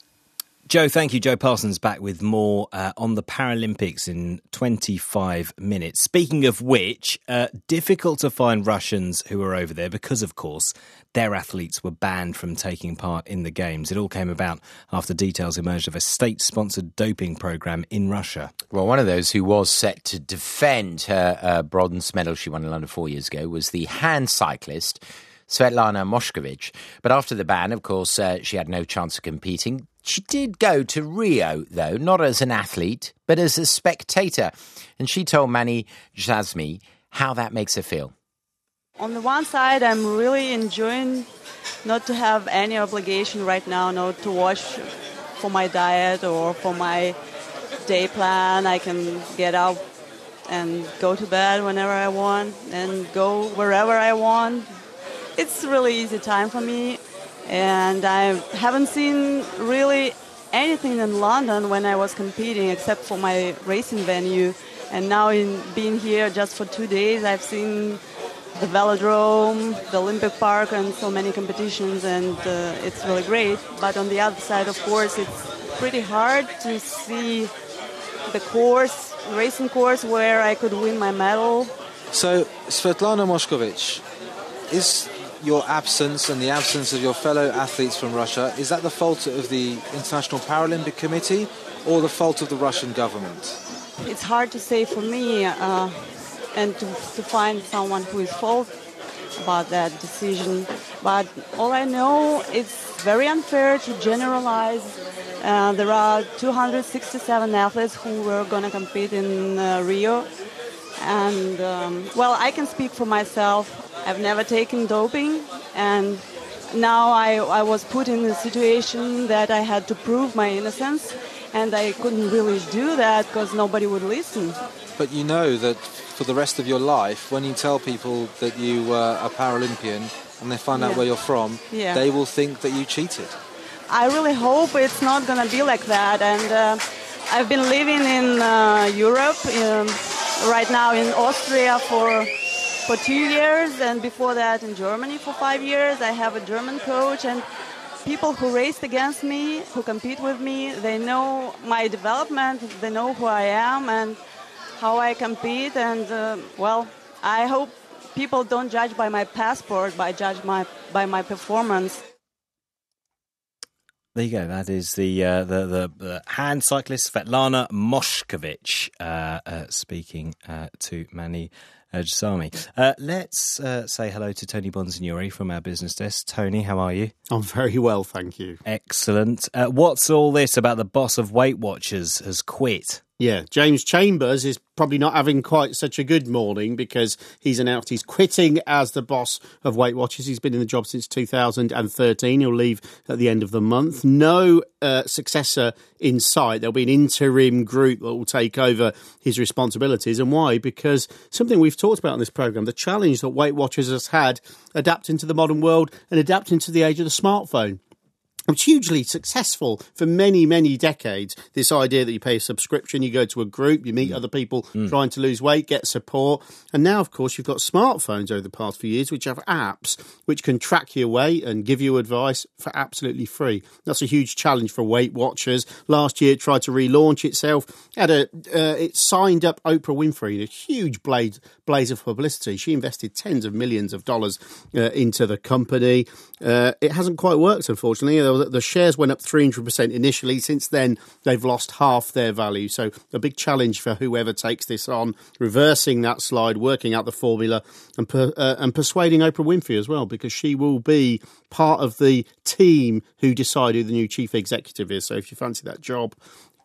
Joe, thank you. Joe Parsons back with more uh, on the Paralympics in 25 minutes. Speaking of which, uh, difficult to find Russians who are over there because, of course, their athletes were banned from taking part in the Games. It all came about after details emerged of a state sponsored doping program in Russia. Well, one of those who was set to defend her uh, bronze medal she won in London four years ago was the hand cyclist. Svetlana Moscovich. But after the ban, of course, uh, she had no chance of competing. She did go to Rio, though, not as an athlete, but as a spectator. And she told Mani Djazmi how that makes her feel. On the one side, I'm really enjoying not to have any obligation right now, not to watch for my diet or for my day plan. I can get up and go to bed whenever I want and go wherever I want. It's really easy time for me and I haven't seen really anything in London when I was competing except for my racing venue. And now in being here just for two days, I've seen the Velodrome, the Olympic Park, and so many competitions, and uh, it's really great. But on the other side, of course, it's pretty hard to see the course, racing course, where I could win my medal. So, Svetlana Moscovich, is your absence and the absence of your fellow athletes from Russia, is that the fault of the International Paralympic Committee or the fault of the Russian government? It's hard to say for me uh, and to, to find someone who is fault about that decision. But all I know, it's very unfair to generalize. Uh, there are 267 athletes who were going to compete in uh, Rio. And, um, well, I can speak for myself. I've never taken doping, and now I, I was put in a situation that I had to prove my innocence, and I couldn't really do that because nobody would listen. But you know that for the rest of your life, when you tell people that you were a Paralympian and they find out Yeah. where you're from, Yeah. they will think that you cheated. I really hope it's not going to be like that. And uh, I've been living in uh, Europe, um, right now in Austria for for two years, and before that in Germany for five years. I have a German coach, and people who raced against me, who compete with me, they know my development, they know who I am and how I compete. And uh, well, I hope people don't judge by my passport, but judge my by my performance. There you go. That is the uh, the, the the hand cyclist Svetlana Moshkovich uh, uh, speaking uh, to Manny Djazami. Uh, let's uh, say hello to Tony Bonsignori from our business desk. Tony, how are you? I'm very well, thank you. Excellent. Uh, what's all this about the boss of Weight Watchers has quit? Yeah, James Chambers is probably not having quite such a good morning because he's announced he's quitting as the boss of Weight Watchers. He's been in the job since 2013. He'll leave at the end of the month. No uh, successor in sight. There'll be an interim group that will take over his responsibilities. And why? Because something we've talked about in this program, the challenge that Weight Watchers has had adapting to the modern world and adapting to the age of the smartphone was hugely successful for many, many decades. This idea that you pay a subscription, you go to a group, you meet mm. other people mm. trying to lose weight, get support. And now, of course, you've got smartphones over the past few years which have apps which can track your weight and give you advice for absolutely free. That's a huge challenge for Weight Watchers. Last year, it tried to relaunch itself. Had a, uh, it signed up Oprah Winfrey in a huge blaze, blaze of publicity. She invested tens of millions of dollars uh, into the company. Uh, it hasn't quite worked, unfortunately the shares went up 300% initially. Since then, they've lost half their value. So, a big challenge for whoever takes this on, reversing that slide, working out the formula, and, per, uh, and persuading Oprah Winfrey as well, because she will be part of the team who decide who the new chief executive is. So, if you fancy that job,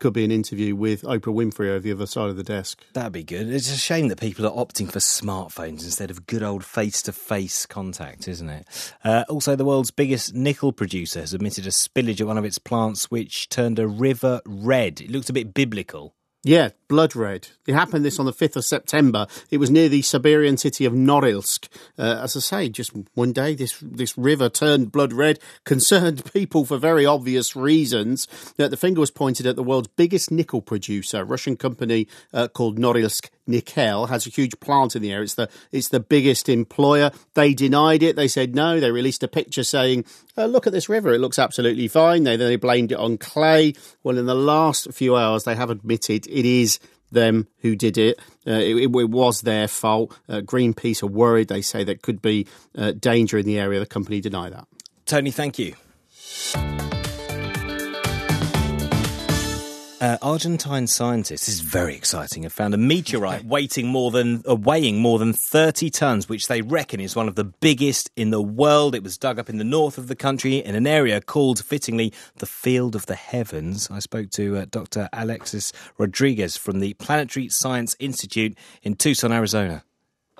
could be an interview with Oprah Winfrey over the other side of the desk. That'd be good. It's a shame that people are opting for smartphones instead of good old face to face contact, isn't it? Uh, also, the world's biggest nickel producer has admitted a spillage at one of its plants which turned a river red. It looks a bit biblical. Yeah, blood red. It happened this on the 5th of September. It was near the Siberian city of Norilsk. Uh, as I say, just one day, this, this river turned blood red, *laughs* concerned people for very obvious reasons. Uh, the finger was pointed at the world's biggest nickel producer, a Russian company uh, called Norilsk Nickel, has a huge plant in the area. It's the, it's the biggest employer. They denied it. They said no. They released a picture saying, uh, look at this river. It looks absolutely fine. They, they blamed it on clay. Well, in the last few hours, they have admitted it is them who did it. Uh, it, it, was their fault. Uh, Greenpeace are worried. They say there could be uh, danger in the area. The company deny that. Tony, thank you. Uh, Argentine scientists, this is very exciting, have found a meteorite *laughs* weighing more than uh, weighing more than 30 tons, which they reckon is one of the biggest in the world. It was dug up in the north of the country in an area called, fittingly, the Field of the Heavens. I spoke to uh, Dr. Alexis Rodriguez from the Planetary Science Institute in Tucson, Arizona.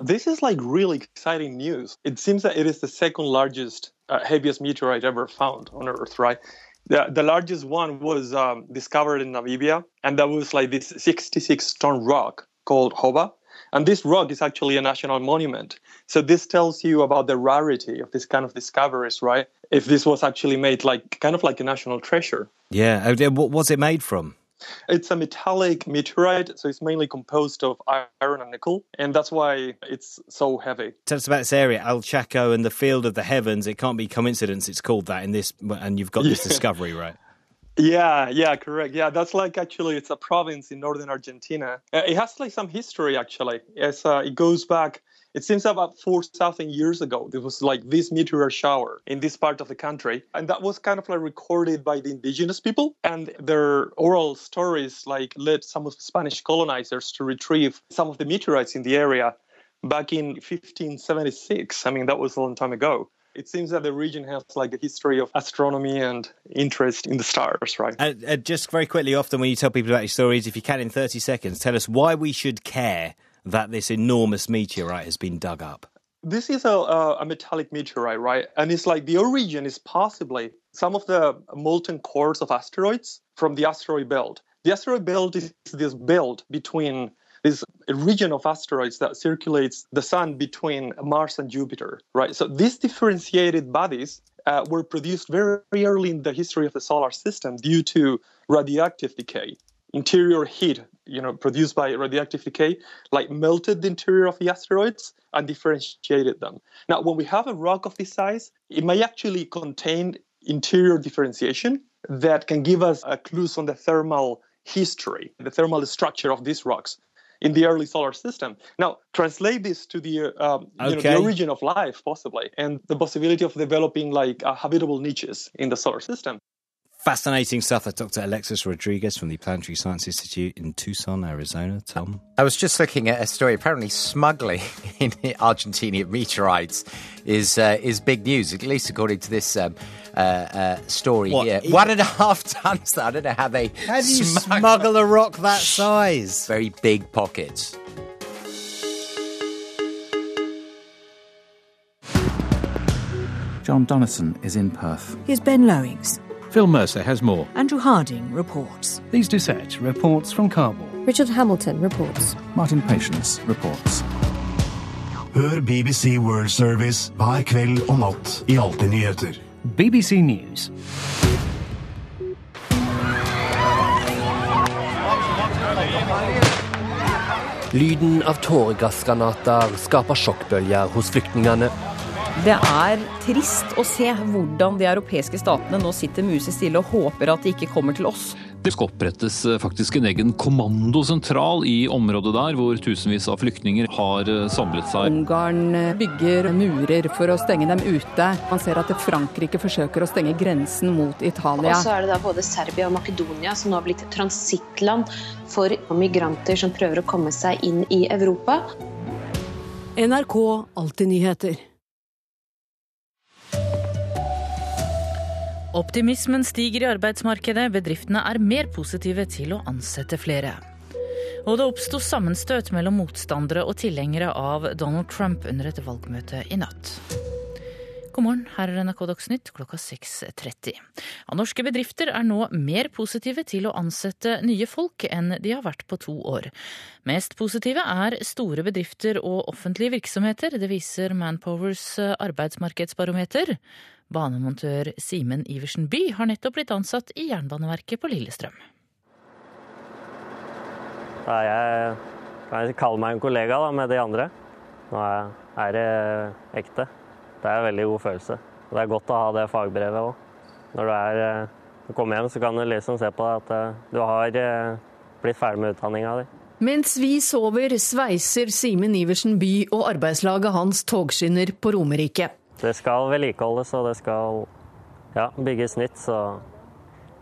This is like really exciting news. It seems that it is the second largest, uh, heaviest meteorite ever found on Earth, right? The, the largest one was um, discovered in Namibia, and that was like this 66 ton rock called Hoba. And this rock is actually a national monument. So this tells you about the rarity of this kind of discoveries, right? If this was actually made like kind of like a national treasure. Yeah. What was it made from? It's a metallic meteorite, so it's mainly composed of iron and nickel, and that's why it's so heavy. Tell us about this area, Al Chaco and the Field of the Heavens. It can't be coincidence it's called that in this, and you've got this yeah. discovery, *laughs* right? Yeah, yeah, correct. Yeah, that's like actually it's a province in northern Argentina. Uh, it has like some history actually. Yes, uh, it goes back it seems about 4,000 years ago, there was like this meteor shower in this part of the country. And that was kind of like recorded by the indigenous people. And their oral stories like led some of the Spanish colonizers to retrieve some of the meteorites in the area back in 1576. I mean, that was a long time ago it seems that the region has like a history of astronomy and interest in the stars, right? And, uh, just very quickly, often when you tell people about your stories, if you can in 30 seconds, tell us why we should care that this enormous meteorite has been dug up? This is a, a metallic meteorite, right? And it's like the origin is possibly some of the molten cores of asteroids from the asteroid belt. The asteroid belt is this belt between this region of asteroids that circulates the sun between Mars and Jupiter, right? So these differentiated bodies uh, were produced very early in the history of the solar system due to radioactive decay interior heat, you know, produced by radioactive decay, like melted the interior of the asteroids and differentiated them. Now, when we have a rock of this size, it may actually contain interior differentiation that can give us a clues on the thermal history, the thermal structure of these rocks in the early solar system. Now, translate this to the, um, okay. you know, the origin of life, possibly, and the possibility of developing like uh, habitable niches in the solar system. Fascinating stuff. That's Dr. Alexis Rodriguez from the Planetary Science Institute in Tucson, Arizona. Tom? I was just looking at a story. Apparently, smuggling *laughs* in Argentinian meteorites is uh, is big news, at least according to this um, uh, uh, story What, here. e- One and a half *laughs* tons. I don't know how they How do you smuggle a rock that size? Very big pockets. John Donison is in Perth. Here's Ben Lowings. Phil Mercer has more. Andrew Harding reports. Lise Doucette reports from Kabul. Richard Hamilton reports. Martin Patience reports. Hør BBC World Service hver kveld og natt i Alltid nyheter. BBC News. Lyden av tåregassgranater skaper sjokkbølger hos flyktningene. Det er trist å se hvordan de europeiske statene nå sitter musestille og håper at de ikke kommer til oss. Det skal opprettes eh, faktisk en egen kommandosentral i området der, hvor tusenvis av flyktninger har eh, samlet seg. Ungarn bygger murer for å stenge dem ute. Man ser at Frankrike forsøker å stenge grensen mot Italia. Og så er det da både Serbia og Makedonia som nå har blitt transittland for migranter som prøver å komme seg inn i Europa. NRK Alltid nyheter. Optimismen stiger i arbeidsmarkedet, bedriftene er mer positive til å ansette flere. Og det oppsto sammenstøt mellom motstandere og tilhengere av Donald Trump under et valgmøte i natt. God morgen, her er NRK Dagsnytt klokka 6.30. Ja, norske bedrifter er nå mer positive til å ansette nye folk enn de har vært på to år. Mest positive er store bedrifter og offentlige virksomheter, det viser Manpowers arbeidsmarkedsbarometer. Banemontør Simen Iversen By har nettopp blitt ansatt i Jernbaneverket på Lillestrøm. Jeg kan kalle meg en kollega da, med de andre. Nå er, er det ekte. Det er en veldig god følelse. Og det er godt å ha det fagbrevet òg. Når du, er, eh, du kommer hjem, så kan du liksom se på deg at eh, du har eh, blitt ferdig med utdanninga di. Mens vi sover, sveiser Simen Iversen By og arbeidslaget hans togskinner på Romerike. Det skal vedlikeholdes, og det skal ja, bygges nytt. Så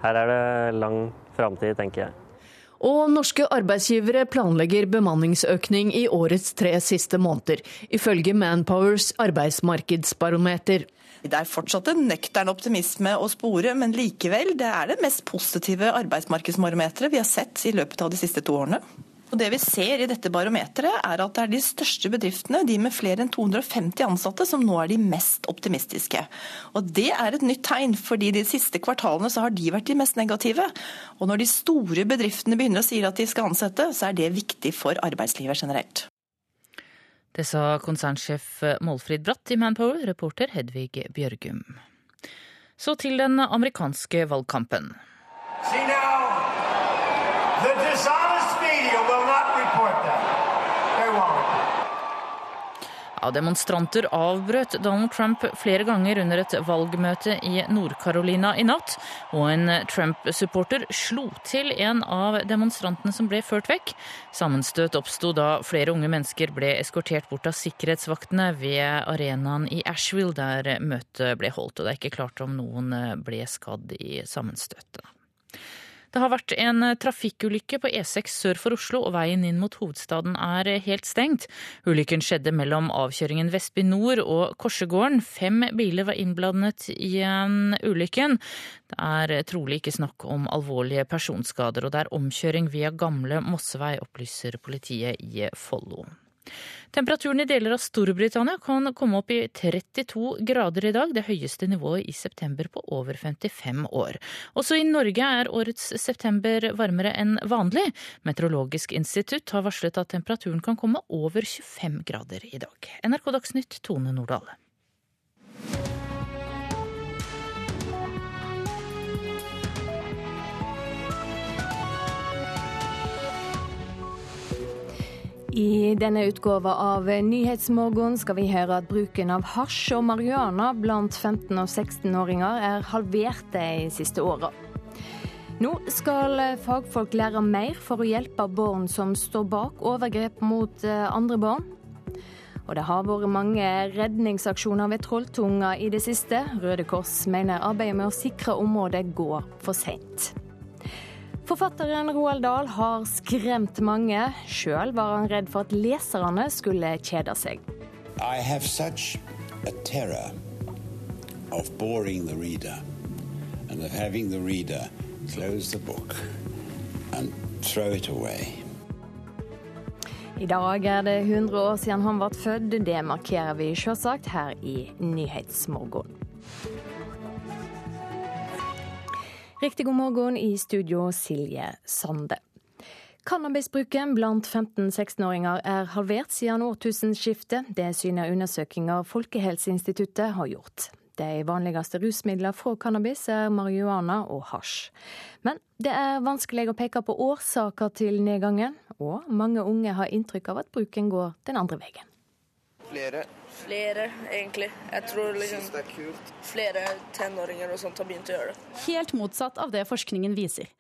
her er det lang framtid, tenker jeg. Og norske arbeidsgivere planlegger bemanningsøkning i årets tre siste måneder, ifølge Manpowers arbeidsmarkedsbarometer. Det er fortsatt en nøktern optimisme å spore, men likevel, det er det mest positive arbeidsmarkedsbarometeret vi har sett i løpet av de siste to årene. Og Det vi ser i dette barometeret, er at det er de største bedriftene, de med flere enn 250 ansatte, som nå er de mest optimistiske. Og Det er et nytt tegn, fordi de siste kvartalene så har de vært de mest negative. Og Når de store bedriftene begynner å si at de skal ansette, så er det viktig for arbeidslivet generelt. Det sa konsernsjef Målfrid Bratt i Manpower, reporter Hedvig Bjørgum. Så til den amerikanske valgkampen. See now, the dishonest Ja, demonstranter avbrøt Donald Trump flere ganger under et valgmøte i Nord-Carolina i natt, og en Trump-supporter slo til en av demonstrantene som ble ført vekk. Sammenstøt oppsto da flere unge mennesker ble eskortert bort av sikkerhetsvaktene ved arenaen i Asheville, der møtet ble holdt, og det er ikke klart om noen ble skadd i sammenstøtet. Det har vært en trafikkulykke på E6 sør for Oslo, og veien inn mot hovedstaden er helt stengt. Ulykken skjedde mellom avkjøringen Vestby nord og Korsegården. Fem biler var innblandet i ulykken. Det er trolig ikke snakk om alvorlige personskader, og det er omkjøring via gamle Mossevei, opplyser politiet i Follo. Temperaturen i deler av Storbritannia kan komme opp i 32 grader i dag, det høyeste nivået i september på over 55 år. Også i Norge er årets september varmere enn vanlig. Meteorologisk institutt har varslet at temperaturen kan komme over 25 grader i dag. NRK Dagsnytt, Tone Nordahl. I denne utgåva av Nyhetsmorgen skal vi høre at bruken av hasj og marihuana blant 15- og 16-åringer er halvert de siste åra. Nå skal fagfolk lære mer for å hjelpe barn som står bak overgrep mot andre barn. Og det har vært mange redningsaksjoner ved Trolltunga i det siste. Røde Kors mener arbeidet med å sikre området går for seint. Forfatteren Roald Dahl har skremt mange. Sjøl var han redd for at leserne skulle kjede seg. I have such a terror of boring the reader and of having the reader close the book and throw it away. I dag er det 100 år siden han ble født. Det markerer vi selvsagt her i Nyhetsmorgen. Riktig god morgen i studio, Silje Sande. Cannabisbruken blant 15-16-åringer er halvert siden årtusenskiftet. Det syner undersøkelser Folkehelseinstituttet har gjort. De vanligste rusmidlene fra cannabis er marihuana og hasj. Men det er vanskelig å peke på årsaker til nedgangen, og mange unge har inntrykk av at bruken går den andre veien. Flere. Flere, egentlig. Jeg tror liksom flere tenåringer og sånt har begynt å gjøre det. Helt motsatt av det forskningen viser.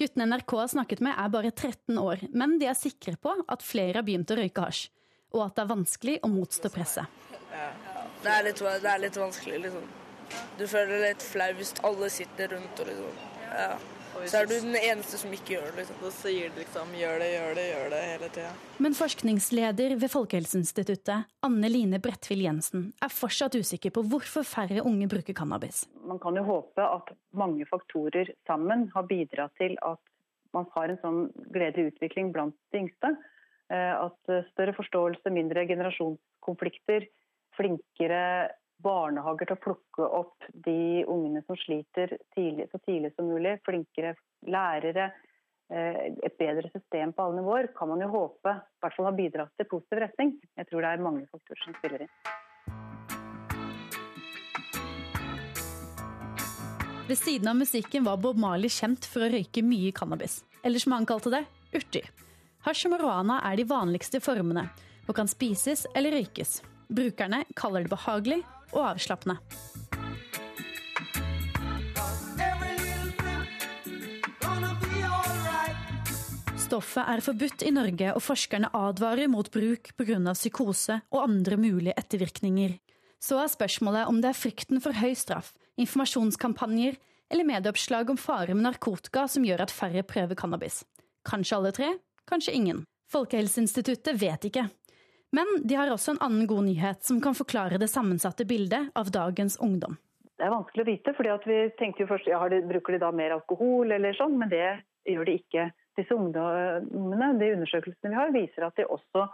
Guttene NRK har snakket med er bare 13 år, men de er sikre på at flere har begynt å røyke hasj, og at det er vanskelig å motstå presset. Ja. Det, er litt, det er litt vanskelig, liksom. Du føler deg litt flau hvis alle sitter rundt og liksom ja. Så er du den eneste som ikke gjør det. liksom. Så sier de liksom 'gjør det, gjør det, gjør det' hele tida. Men forskningsleder ved Folkehelseinstituttet, Anne Line Bredtvild Jensen, er fortsatt usikker på hvorfor færre unge bruker cannabis. Man kan jo håpe at mange faktorer sammen har bidratt til at man har en sånn gledelig utvikling blant de yngste. Eh, at større forståelse, mindre generasjonskonflikter, flinkere barnehager til å plukke opp de ungene som sliter tidlig, så tidlig som mulig. Flinkere lærere. Eh, et bedre system på alle nivåer kan man jo håpe i hvert fall har bidratt til positiv retning. Jeg tror det er mange faktorer som spiller inn. Ved siden av musikken var Bob Marley kjent for å røyke mye cannabis. Eller som han kalte det, urter. Hasj og marihuana er de vanligste formene, og kan spises eller røykes. Brukerne kaller det behagelig og avslappende. Stoffet er forbudt i Norge, og forskerne advarer mot bruk pga. psykose og andre mulige ettervirkninger. Så er spørsmålet om det er frykten for høy straff, informasjonskampanjer eller medieoppslag om fare med narkotika som gjør at færre prøver cannabis. Kanskje alle tre, kanskje ingen. Folkehelseinstituttet vet ikke. Men de har også en annen god nyhet som kan forklare det sammensatte bildet av dagens ungdom. Det er vanskelig å vite, for vi tenkte jo først ja, bruker de da mer alkohol eller sånn, men det gjør de ikke. Disse ungdommene, de undersøkelsene vi har, viser at de også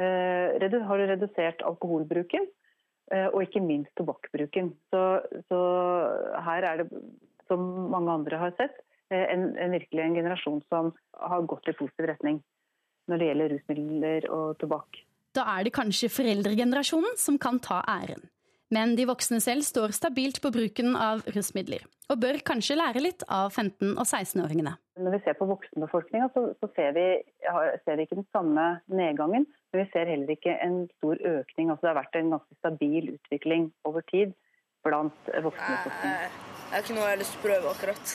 eh, har redusert alkoholbruken. Eh, og ikke minst tobakkbruken. Så, så, her er det, som mange andre har sett, eh, en, en virkelig en generasjon som har gått i positiv retning når det gjelder rusmidler og tobakk. Da er det kanskje foreldregenerasjonen som kan ta æren. Men de voksne selv står stabilt på bruken av rusmidler, og bør kanskje lære litt av 15- og 16-åringene. Når vi ser på voksenbefolkninga, så, så ser, vi, ser, vi, ikke den samme nedgangen. Men vi ser heller ikke en stor økning. Altså, det har vært en ganske stabil utvikling over tid blant voksne. Jeg, jeg har ikke noe jeg har lyst til å prøve akkurat.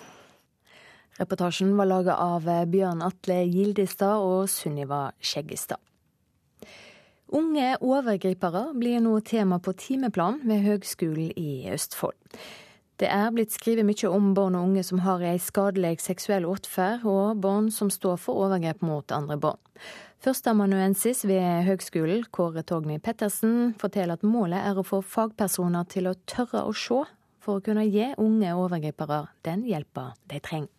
Reportasjen var laga av Bjørn Atle Gildestad og Sunniva Skjeggestad. Unge overgripere blir nå tema på timeplan ved Høgskolen i Østfold. Det er blitt skrevet mye om barn og unge som har ei skadelig seksuell atferd, og barn som står for overgrep mot andre barn. Førsteamanuensis ved høgskolen, Kåre Togny Pettersen, forteller at målet er å få fagpersoner til å tørre å se, for å kunne gi unge overgripere den hjelpa de trenger.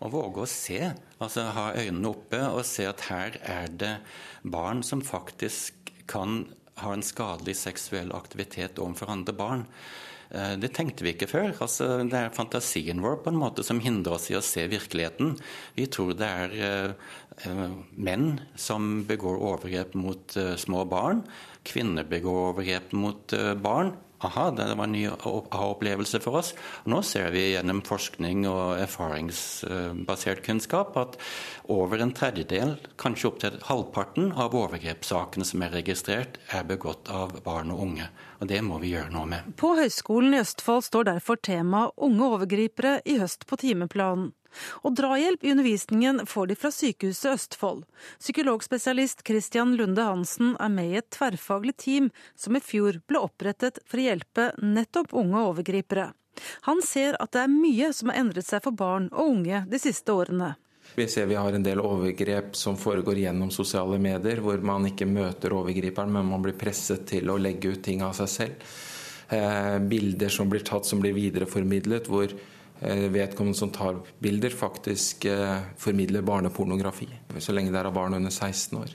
Å våge å se, altså ha øynene oppe og se at her er det barn som faktisk kan ha en skadelig seksuell aktivitet overfor andre barn. Eh, det tenkte vi ikke før. Altså, det er fantasien vår på en måte som hindrer oss i å se virkeligheten. Vi tror det er uh, menn som begår overgrep mot uh, små barn. Kvinner begår overgrep mot uh, barn aha, det var en ny aha-opplevelse for oss. Nå ser vi gjennom forskning og erfaringsbasert kunnskap at over en tredjedel, kanskje opptil halvparten av overgrepssakene som er registrert, er begått av barn og unge. Og det må vi gjøre noe med. På Høgskolen i Østfold står derfor temaet unge overgripere i høst på timeplanen. Og drahjelp i undervisningen får de fra Sykehuset Østfold. Psykologspesialist Christian Lunde Hansen er med i et tverrfaglig team som i fjor ble opprettet for å hjelpe nettopp unge overgripere. Han ser at det er mye som har endret seg for barn og unge de siste årene. Vi ser vi har en del overgrep som foregår gjennom sosiale medier, hvor man ikke møter overgriperen, men man blir presset til å legge ut ting av seg selv. Eh, bilder som blir tatt som blir videreformidlet, hvor vedkommende som tar bilder, faktisk eh, formidler barnepornografi. Så lenge det er av barn under 16 år.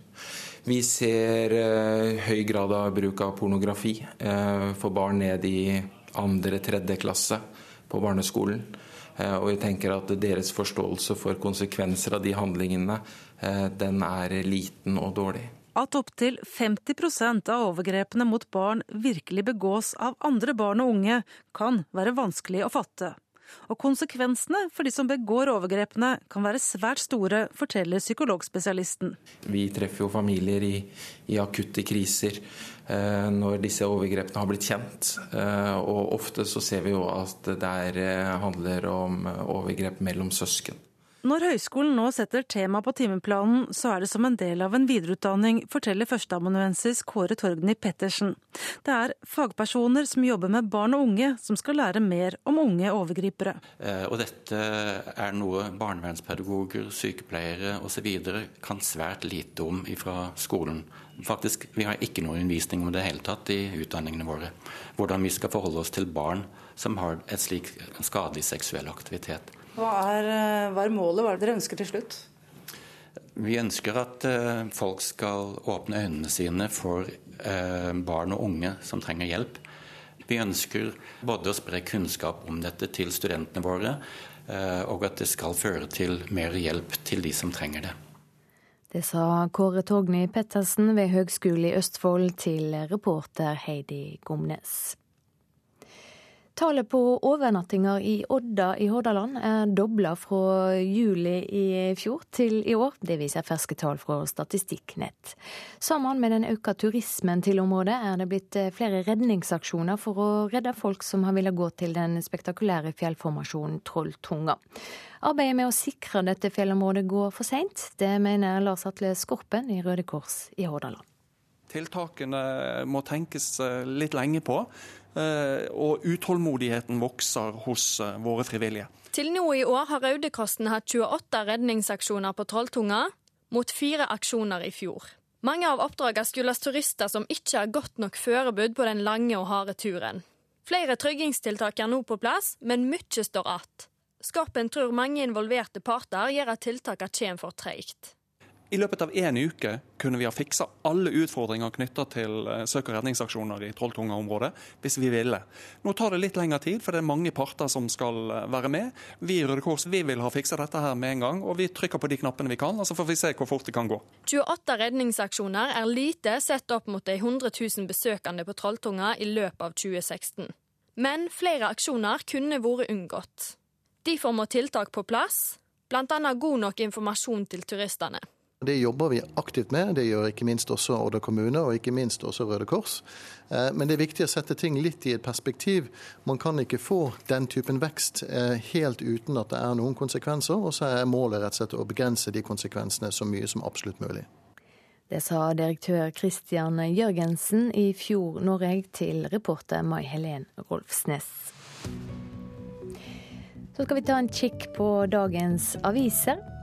Vi ser eh, høy grad av bruk av pornografi for barn ned i andre-tredje klasse på barneskolen. Og vi tenker at deres forståelse for konsekvenser av de handlingene, den er liten og dårlig. At opptil 50% av overgrepene mot barn virkelig begås av andre barn og unge, kan være vanskelig å fatte. Og konsekvensene for de som begår overgrepene kan være svært store, forteller psykologspesialisten. Vi treffer jo familier i, i akutte kriser eh, når disse overgrepene har blitt kjent. Eh, og ofte så ser vi jo at det der eh, handler om overgrep mellom søsken. Når høyskolen nå setter tema på timeplanen, så er det som en del av en videreutdanning, forteller førsteamanuensis Kåre Torgny Pettersen. Det er fagpersoner som jobber med barn og unge, som skal lære mer om unge overgripere. Eh, og dette er noe barnevernspedagoger, sykepleiere osv. kan svært lite om fra skolen. Faktisk, Vi har ikke noe undervisning om det hele tatt i utdanningene våre. Hvordan vi skal forholde oss til barn som har et slik skadelig seksuell aktivitet. Hva er, eh, hva er målet, hva er det dere ønsker til slutt? Vi ønsker at eh, folk skal åpne øynene sine for eh, barn og unge som trenger hjelp. Vi ønsker både å spre kunnskap om dette til studentene våre, og at det skal føre til mer hjelp til de som trenger det. Det sa Kåre Togny Pettersen ved Høgskolen i Østfold til reporter Heidi Gomnes. Tallet på overnattinger i Odda i Hordaland er dobla fra juli i fjor til i år. Det viser ferske tall fra Statistikknett. Sammen med den økte turismen til området er det blitt eh, flere redningsaksjoner for å redde folk som har villet gå til den spektakulære fjellformasjonen Trolltunga. Arbeidet med å sikre dette fjellområdet går for seint. Det mener Lars Atle Skorpen i Røde Kors i Hordaland. Tiltakene må tenkes eh, litt lenge på. Eh, og utålmodigheten vokser hos eh, våre frivillige. Til nå i år har Røde Krossen hatt 28 redningsaksjoner på Trolltunga, mot fire aksjoner i fjor. Mange av oppdragene skyldes turister som ikke har godt nok forberedt på den lange og harde turen. Flere tryggingstiltak er nå på plass, men mye står igjen. Skorpen tror mange involverte parter gjør at tiltakene kommer for treigt. I løpet av én uke kunne vi ha fiksa alle utfordringer knytta til eh, søk- og redningsaksjoner i Trolltunga-området, hvis vi ville. Nå tar det litt lengre tid, for det er mange parter som skal eh, være med. Vi i Røde Kors vi vil ha fiksa dette her med en gang, og vi trykker på de knappene vi kan. og Så får vi se hvor fort det kan gå. 28 redningsaksjoner er lite sett opp mot de 100 000 besøkende på Trolltunga i løpet av 2016. Men flere aksjoner kunne vært unngått. Derfor må tiltak på plass, bl.a. god nok informasjon til turistene. Det jobber vi aktivt med. Det gjør ikke minst også Odda kommune, og ikke minst også Røde Kors. Eh, men det er viktig å sette ting litt i et perspektiv. Man kan ikke få den typen vekst eh, helt uten at det er noen konsekvenser. Og så er målet rett og slett å begrense de konsekvensene så mye som absolutt mulig. Det sa direktør Christian Jørgensen i Fjord Norge til reporter Mai Helen Rolfsnes. Så skal vi ta en kikk på dagens aviser.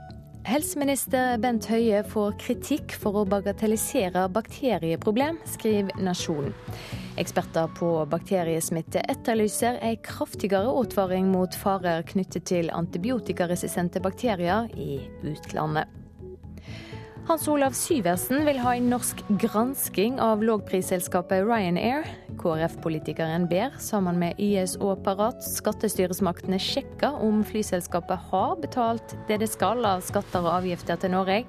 Helseminister Bent Høie får kritikk for å bagatellisere bakterieproblem, skriver Nasjonen. Eksperter på bakteriesmitte etterlyser ei kraftigere advaring mot farer knyttet til antibiotikaresistente bakterier i utlandet. Hans Olav Syversen vil ha en norsk gransking av lågprisselskapet Ryanair. KrF-politikeren ber, sammen med YS og Parat, skattestyresmaktene sjekke om flyselskapet har betalt det det skal av skatter og avgifter til Norge.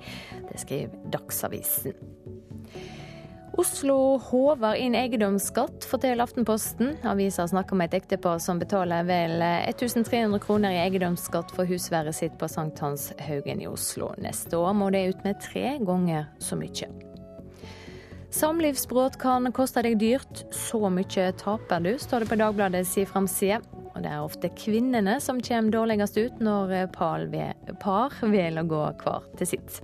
Det skriver Dagsavisen. Oslo håver inn eiendomsskatt, forteller Aftenposten. Avisa snakker om et ektepar som betaler vel 1300 kroner i eiendomsskatt for husværet sitt på Sankthanshaugen i Oslo. Neste år må det ut med tre ganger så mye. Samlivsbrudd kan koste deg dyrt. Så mye taper du, står det på Dagbladets framside. Og det er ofte kvinnene som kommer dårligst ut når par velger å gå hver til sitt.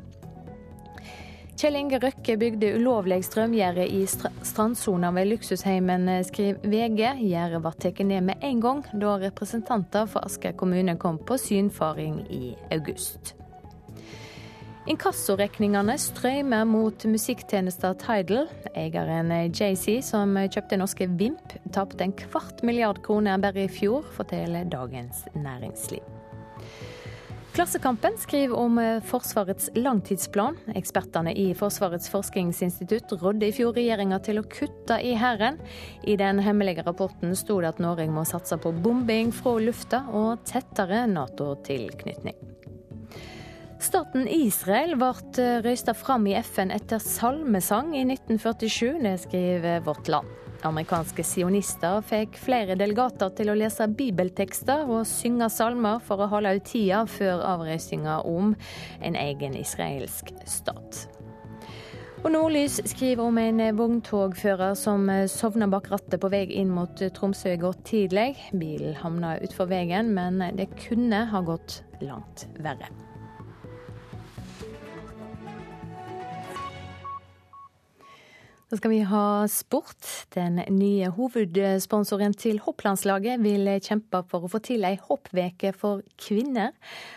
Kjell Inge Røkke bygde ulovlig strømgjerde i strandsona ved luksusheimen, skriver VG. Gjerdet ble tatt ned med en gang da representanter for Asker kommune kom på synfaring i august. Inkassoregningene strømmer mot musikktjenester Tidal. Eieren JC, som kjøpte norske Vimp, tapte en kvart milliard kroner bare i fjor, forteller Dagens Næringsliv. Klassekampen skriver om Forsvarets langtidsplan. Ekspertene i Forsvarets forskningsinstitutt rådde i fjor regjeringa til å kutte i Hæren. I den hemmelige rapporten sto det at Norge må satse på bombing fra lufta og tettere Nato-tilknytning. Staten Israel ble eh, røysta fram i FN etter salmesang i 1947, det skriver Vårt Land. Amerikanske sionister fikk flere delegater til å lese bibeltekster og synge salmer for å holde ut tida før avreisinga om en egen israelsk stat. Og Nordlys skriver om en vogntogfører som sovna bak rattet på vei inn mot Tromsø i går tidlig. Bilen havna utfor veien, men det kunne ha gått langt verre. Så skal vi ha sport. Den nye hovedsponsoren til hopplandslaget vil kjempe for å få til ei hoppveke for kvinner.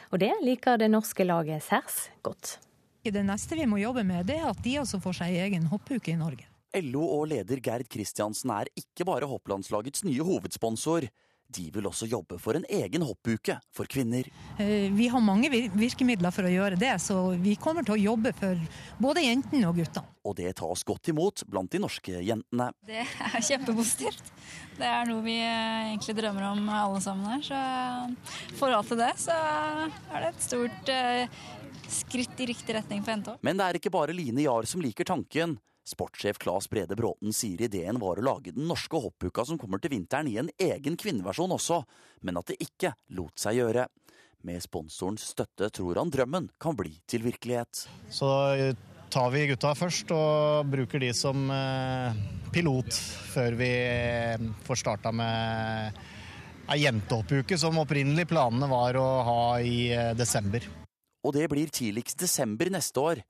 Og det liker det norske laget særs godt. Det neste vi må jobbe med, det er at de også får seg egen hoppuke i Norge. LO og leder Gerd Kristiansen er ikke bare hopplandslagets nye hovedsponsor. De vil også jobbe for en egen hoppuke for kvinner. Eh, vi har mange virkemidler for å gjøre det, så vi kommer til å jobbe for både jentene og guttene. Og det tas godt imot blant de norske jentene. Det er kjempepositivt. Det er noe vi eh, egentlig drømmer om alle sammen her. Så i forhold til det, så er det et stort eh, skritt i riktig retning for jenta. Men det er ikke bare Line Jahr som liker tanken. Sportssjef Claes Brede Bråten sier ideen var å lage den norske hoppuka som kommer til vinteren i en egen kvinneversjon også, men at det ikke lot seg gjøre. Med sponsorens støtte tror han drømmen kan bli til virkelighet. Så tar vi gutta først og bruker de som eh, pilot før vi eh, får starta med ei jentehoppuke som opprinnelig planene var å ha i eh, desember. Og det blir tidligst desember neste år.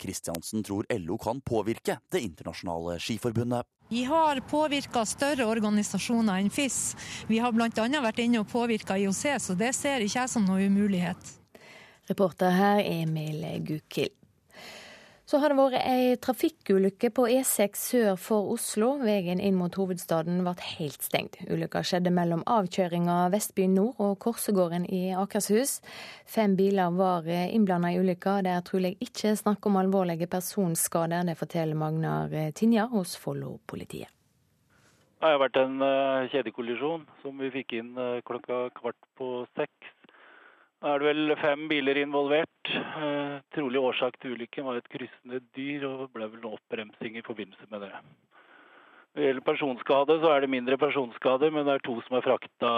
Kristiansen tror LO kan påvirke Det internasjonale skiforbundet. Vi har påvirka større organisasjoner enn FIS. Vi har bl.a. vært inne og påvirka IOC, så det ser ikke jeg som noe umulighet. Reporter her Emil Gukild. Så har det vært ei trafikkulykke på E6 sør for Oslo. Veien inn mot hovedstaden ble helt stengt. Ulykka skjedde mellom avkjøringa Vestby nord og Korsegården i Akershus. Fem biler var innblanda i ulykka. Det er trolig ikke snakk om alvorlige personskader. Det forteller Magnar Tinja hos Follo-politiet. Det har vært en eh, kjedekollisjon som vi fikk inn eh, klokka kvart på seks. Da er det vel fem biler involvert. Eh, trolig årsak til ulykken var et kryssende dyr, og ble vel noe oppbremsing i forbindelse med det. Når det gjelder personskade, så er det mindre personskade, men det er to som er frakta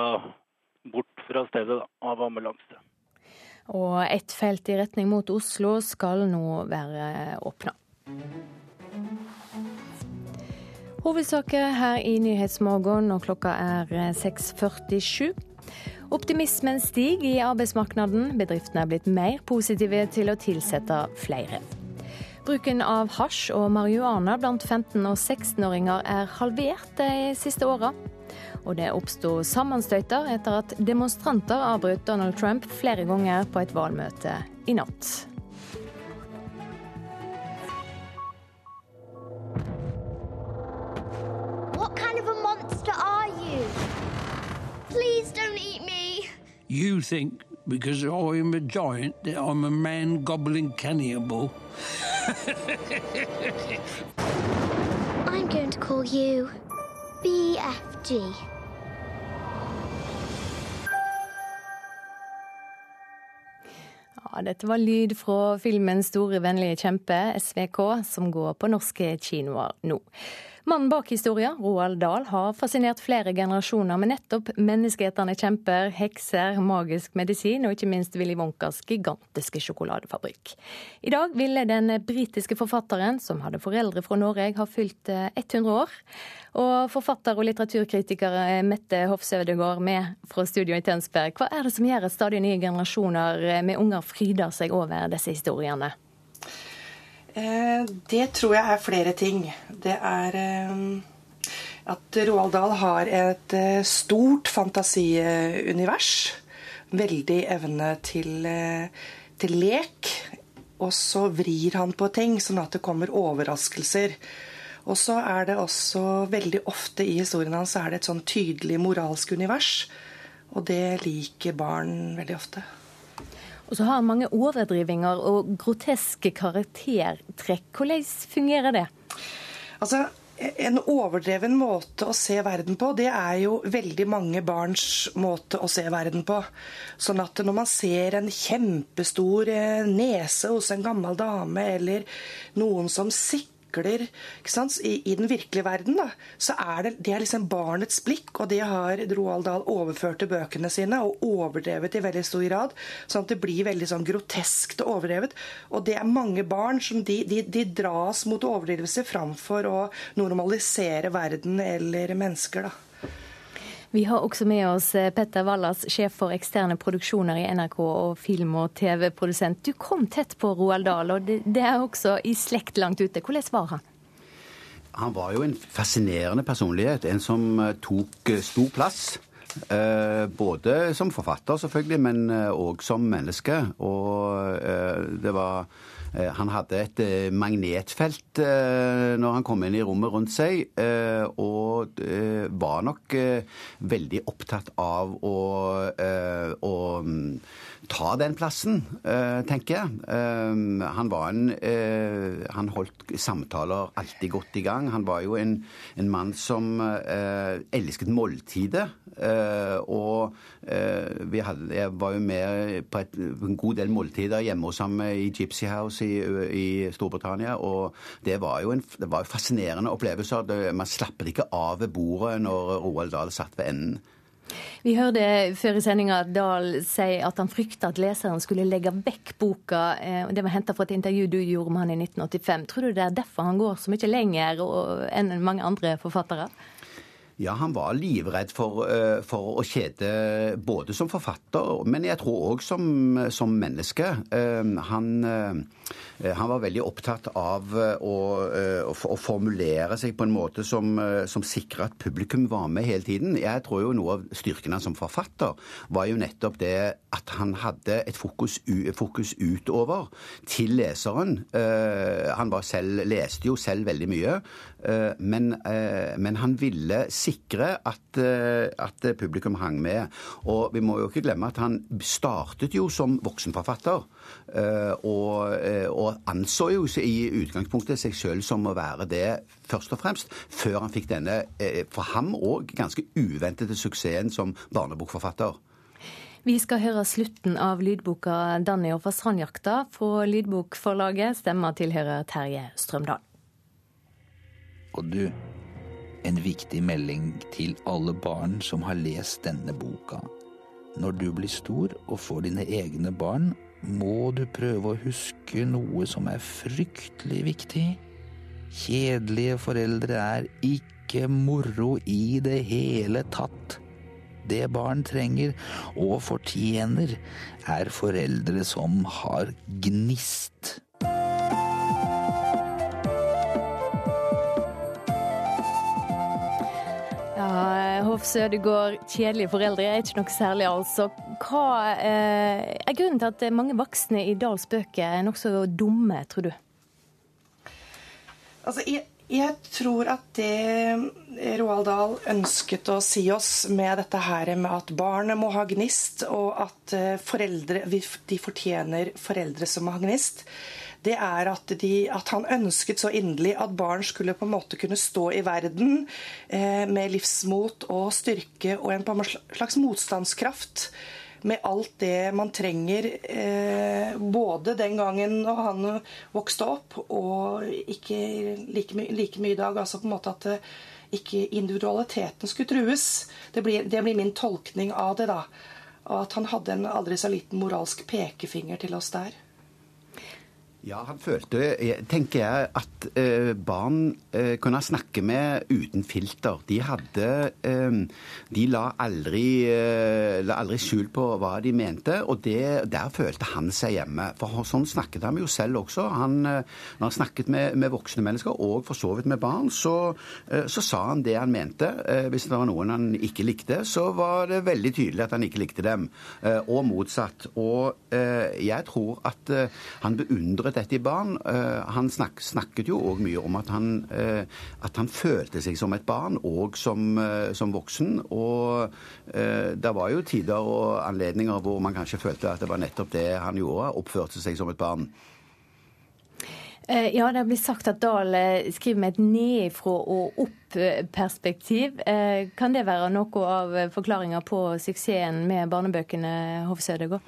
bort fra stedet da, av ambulanse. Og ett felt i retning mot Oslo skal nå være åpna. Hovedsaker her i Nyhetsmorgen, og klokka er 6.47. Optimismen stiger i arbeidsmarkedet. Bedriftene er blitt mer positive til å tilsette flere. Bruken av hasj og marihuana blant 15- og 16-åringer er halvert de siste åra. Og det oppsto sammenstøyter etter at demonstranter avbrøt Donald Trump flere ganger på et valgmøte i natt. What kind of a monster are you? Please don't eat me. You think because I'm a giant that I'm a man goblin cannibal. *laughs* I'm going to call you BFG. Ja, dette var lyd fra filmen 'Store vennlige kjempe', SVK, som går på norske kinoer nå. Mannen bak historien, Roald Dahl, har fascinert flere generasjoner med nettopp menneskeetende kjemper, hekser, magisk medisin og ikke minst Willy Wonkas gigantiske sjokoladefabrikk. I dag ville den britiske forfatteren, som hadde foreldre fra Norge, ha fylt 100 eh, år. Og forfatter og litteraturkritiker eh, Mette Hofsødegård med fra studio i Tønsberg. Hva er det som gjør at stadig nye generasjoner eh, med unger fryder seg over disse historiene? Eh, det tror jeg er flere ting. Det er eh, at Roald Dahl har et eh, stort fantasiunivers. Veldig evne til, til lek. Og så vrir han på ting, sånn at det kommer overraskelser. Og så er det også veldig ofte i historien hans er det et sånn tydelig moralsk univers. Og det liker barn veldig ofte. Og så har han mange overdrivinger og groteske karaktertrekk. Hvordan fungerer det? Altså, en overdreven måte å se verden på, det er jo veldig mange barns måte å se verden på. Sånn at når man ser en kjempestor eh, nese hos en gammel dame, eller noen som sikrer sant, I, I, den virkelige verden, da, så er det, det er liksom barnets blikk, og det har Roald Dahl overført til bøkene sine, og overdrevet i veldig stor grad. Sånn at det blir veldig sånn groteskt og overdrevet. Og det er mange barn som de, de, de dras mot overdrivelse framfor å normalisere verden eller mennesker, da. Vi har også med oss eh, Petter Wallas, sjef for eksterne produksjoner i NRK og film- og TV-produsent. Du kom tett på Roald Dahl, og det er også i slekt langt ute. Hvordan var han? Han var jo en fascinerende personlighet. En som eh, tok eh, stor plass. Både som forfatter, selvfølgelig, men òg som menneske. Og det var han hadde et eh, magnetfelt eh, når han kom inn i rommet rundt seg, og var nok veldig opptatt av å, å mm, ta den plassen, tenker jeg. Han var en Han holdt samtaler alltid godt i gang. Han var jo en, en mann som elsket måltidet. Og vi hadde, jeg var jo med på et, en god del måltider hjemme hos ham i Gypsy House i, i Storbritannia. Og det var jo en det var fascinerende opplevelser. Man slappet ikke av ved bordet når Roald Dahl satt ved enden. Vi hørte før i sendinga Dahl si at han frykta at leseren skulle legge vekk boka. Eh, det var henta fra et intervju du gjorde med han i 1985. Tror du det er derfor han går så mye lenger enn mange andre forfattere? Ja, han var livredd for, uh, for, å kjede både som forfatter, men jeg tror òg som, som, menneske. Uh, han, uh, han, var veldig opptatt av å, å, formulere seg på en måte som, som sikra at publikum var med hele tiden. Jeg tror jo noe av styrken hans som forfatter var jo nettopp det at han hadde et fokus, fokus utover til leseren. Han selv, leste jo selv veldig mye, men, men han ville sikre at, eh, at, publikum hang med. Og vi må jo ikke glemme at han startet jo som voksenforfatter. Eh, og, eh, og anså jo i utgangspunktet seg sjøl som å være det først og fremst, før han fikk denne, for ham òg, ganske uventede suksessen som barnebokforfatter. Vi skal høre slutten av lydboka 'Danny og fasanjakta' fra Lydbokforlaget. Stemma tilhører Terje Strømdal. Og du en viktig melding til alle barn som har lest denne boka. Når du blir stor og får dine egne barn, må du prøve å huske noe som er fryktelig viktig. Kjedelige foreldre er ikke moro i det hele tatt. Det barn trenger og fortjener, er foreldre som har gnist. Hoff Sødegård, kjedelige foreldre er ikke noe særlig, altså. Hva eh, er grunnen til at mange voksne i Dahls bøker er nokså dumme, tror du? Altså, jeg, jeg, tror at det Roald Dahl ønsket å si oss med dette her med at barnet må ha gnist, og at eh, foreldre de fortjener foreldre som har gnist, det er at, de, at, han ønsket så inderlig at barn skulle på en måte kunne stå i verden eh, med livsmot og styrke og en slags motstandskraft med alt det man trenger eh, både den gangen og han vokste opp, og ikke like, my like mye i dag. Altså på en måte at eh, ikke individualiteten skulle trues. Det blir, det blir min tolkning av det, da. Og at han hadde en aldri så liten moralsk pekefinger til oss der. Ja, han følte, tenker jeg, at eh, barn eh, kunne snakke med uten filter. De hadde eh, De la aldri, eh, la aldri skjul på hva de mente, og det, der følte han seg hjemme. For sånn snakket han jo selv også. Han, eh, når han snakket med, med, voksne mennesker, og for så vidt med barn, så, eh, så sa han det han mente. hvis det var noen han ikke likte, så var det veldig tydelig at han ikke likte dem, og motsatt. Og jeg tror at han beundret dette i barn. Eh, han snak, snakket jo òg mye om at han, eh, at han, følte seg som et barn, og som, eh, som voksen. Og det var jo tider og anledninger hvor man kanskje følte at det var nettopp det han gjorde, oppførte seg som et barn. Ja, det blir sagt at Dahl skriver med et nedifra og opp-perspektiv. Kan det være noe av forklaringa på suksessen med barnebøkene, Hofse Sødegård?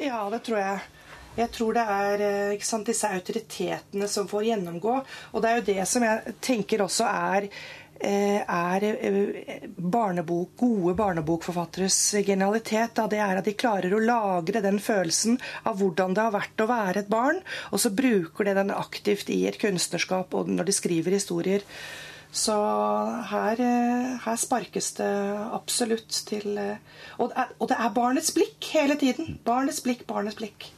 Ja, det tror jeg. Jeg tror det er eh, sant, disse autoritetene som får gjennomgå. Og det er jo det som jeg tenker også er eh, er eh, barnebok, gode barnebokforfatteres genialitet. Da, det er at de klarer å lagre den følelsen av hvordan det har vært å være et barn, og så bruker de den aktivt i et kunstnerskap og når de skriver historier. Så her, her sparkes det absolutt til og det, er, barnets blikk hele tiden. Barnets blikk, barnets blikk.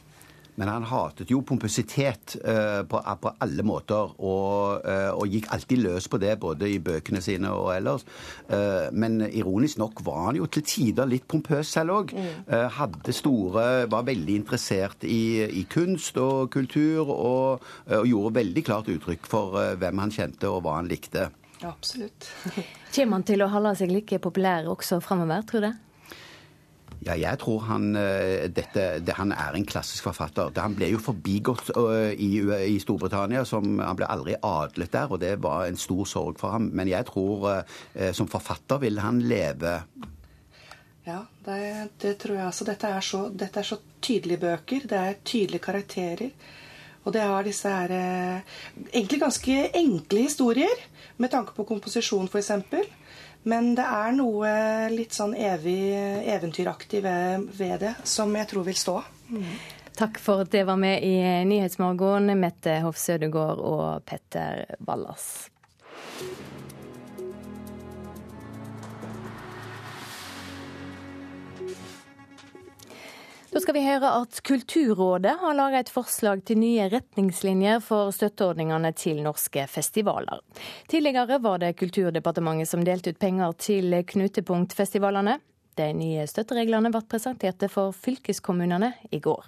Men han hatet jo pompøsitet uh, på, på, alle måter, og, uh, og, gikk alltid løs på det, både i bøkene sine og ellers. Uh, men ironisk nok var han jo til tider litt pompøs selv òg. Mm. hadde store Var veldig interessert i, i kunst og kultur, og, og, gjorde veldig klart uttrykk for hvem han kjente og hva han likte. Ja, absolutt. *laughs* Kommer han til å holde seg like populær også framover, tror du? Ja, jeg tror han, eh, dette, det, han er en klassisk forfatter. Han ble jo forbigått uh, i, i, Storbritannia. Som, han ble aldri adlet der, og det var en stor sorg for ham. Men jeg tror uh, som forfatter vil han leve. Ja, det, det tror jeg altså. Dette er, så, dette er så tydelige bøker. Det er tydelige karakterer. Og det har disse her eh, egentlig ganske enkle historier, med tanke på komposisjon f.eks. Men det er noe litt sånn evig eventyraktig ved, ved det som jeg tror vil stå. Mm. Takk for at det var med i Nyhetsmorgen, Mette Hoff Sødegård og Petter Ballas. Da skal vi høre at Kulturrådet har laget et forslag til nye retningslinjer for støtteordningene til norske festivaler. Tidligere var det Kulturdepartementet som delte ut penger til knutepunktfestivalene. De nye støttereglene ble presentert for fylkeskommunene i går.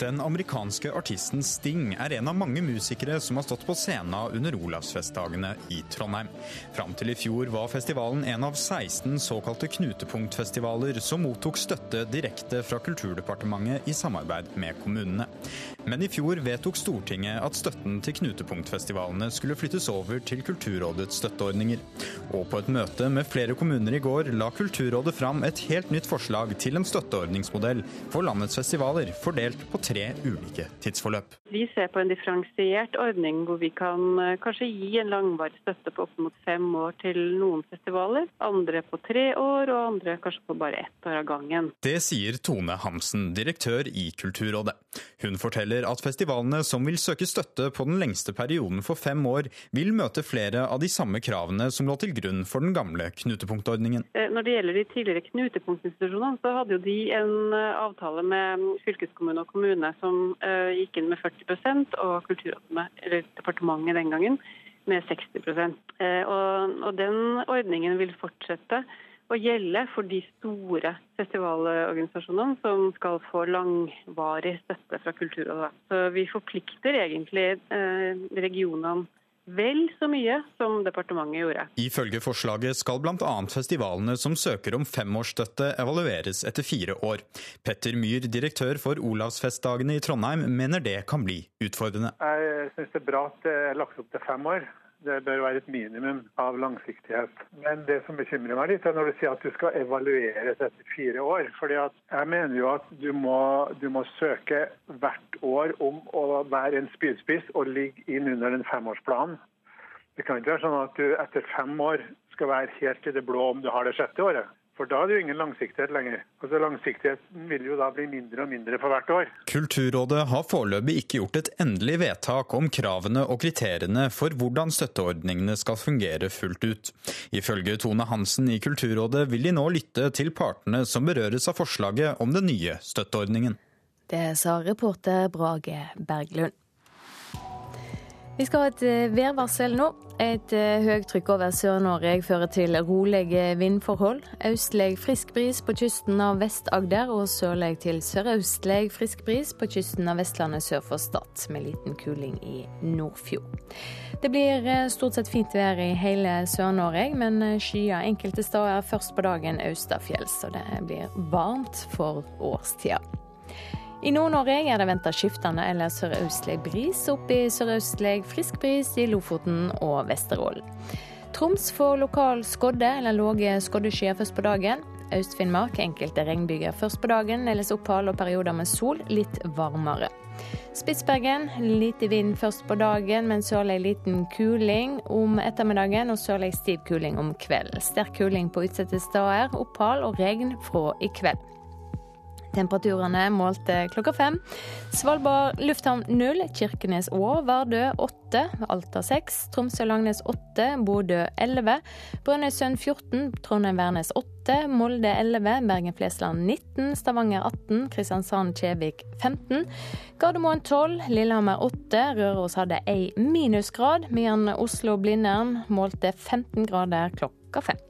Den amerikanske artisten Sting er en av mange musikere som har stått på scenen under Olavsfestdagene i Trondheim. Fram til i fjor var festivalen en av 16 såkalte knutepunktfestivaler som mottok støtte direkte fra Kulturdepartementet i samarbeid med kommunene. Men i fjor vedtok Stortinget at støtten til knutepunktfestivalene skulle flyttes over til Kulturrådets støtteordninger. Og på et møte med flere kommuner i går la Kulturrådet fram et helt nytt forslag til en støtteordningsmodell for landets festivaler, fordelt på tre tre ulike tidsforløp. Vi ser på en differensiert ordning hvor vi kan eh, kanskje gi en langvarig støtte på opp mot fem år til noen festivaler. Andre på tre år, og andre kanskje på bare ett år av gangen. Det sier Tone Hamsen, direktør i Kulturrådet. Hun forteller at festivalene som vil søke støtte på den lengste perioden for fem år, vil møte flere av de samme kravene som lå til grunn for den gamle knutepunktordningen. Eh, når det gjelder de tidligere knutepunktinstitusjonene, så hadde jo de en eh, avtale med fylkeskommune og kommune kommune som uh, gikk inn med 40% og departementet den gangen, med 60 uh, eh, og, og den ordningen vil fortsette å gjelde for de store festivalorganisasjonene som skal få langvarig støtte fra Kulturrådet. Så vi forplikter egentlig eh, regionene vel så mye som departementet gjorde. Ifølge forslaget skal bl.a. festivalene som søker om femårsstøtte evalueres etter fire år. Petter Myhr, direktør for Olavsfestdagene i Trondheim, mener det kan bli utfordrende. Jeg syns det er bra at det er lagt opp til fem år. Det bør være et minimum av langsiktighet. Men det som bekymrer meg litt, er når du sier at du skal evalueres etter fire år. fordi jeg mener jo at du må, du må søke hvert år om å være en spydspiss og ligge inn under den femårsplanen. Det kan ikke være sånn at du etter fem år skal være helt i det blå om du har det sjette året. For da er det jo ingen langsiktighet lenger. Altså Langsiktigheten vil jo da bli mindre og mindre for hvert år. Kulturrådet har foreløpig ikke gjort et endelig vedtak om kravene og kriteriene for hvordan støtteordningene skal fungere fullt ut. Ifølge Tone Hansen i Kulturrådet vil de nå lytte til partene som berøres av forslaget om den nye støtteordningen. Det sa reporter Brage Berglund. Vi skal ha et eh, værvarsel nå. Et høyt høytrykk over Sør-Norge fører til rolige vindforhold. Østlig frisk bris på kysten av Vest-Agder, og sørlig til sørøstlig frisk bris på kysten av Vestlandet sør for Stad, med liten kuling i Nordfjord. Det blir eh, stort sett fint vær i hele Sør-Norge, men skyer enkelte steder først på dagen østafjells, og det blir varmt for årstida. I Nord-Norge er det venta skiftende eller sørøstlig bris, opp i sørøstlig frisk bris i Lofoten og Vesterålen. Troms får lokal skodde eller lave skoddeskyer først på dagen. Øst-Finnmark enkelte regnbyger først på dagen, ellers opphold og perioder med sol, litt varmere. Spitsbergen lite vind først på dagen, men sørlig liten kuling om ettermiddagen og sørlig stiv kuling om kvelden. Sterk kuling på utsatte steder, opphold og regn fra i kveld. Temperaturene målte klokka fem. Svalbard lufthavn null, Kirkenes og Vardø åtte, Alta seks, Tromsø-Langnes åtte, Bodø elleve, Brønnøysund 14, Trondheim-Værnes åtte, Molde 11, Bergen-Flesland 19, Stavanger 18, Kristiansand-Kjevik 15, Gardermoen 12, Lillehammer 8, Røros hadde ei minusgrad, mens Oslo-Blindern målte 15 grader klokka fem.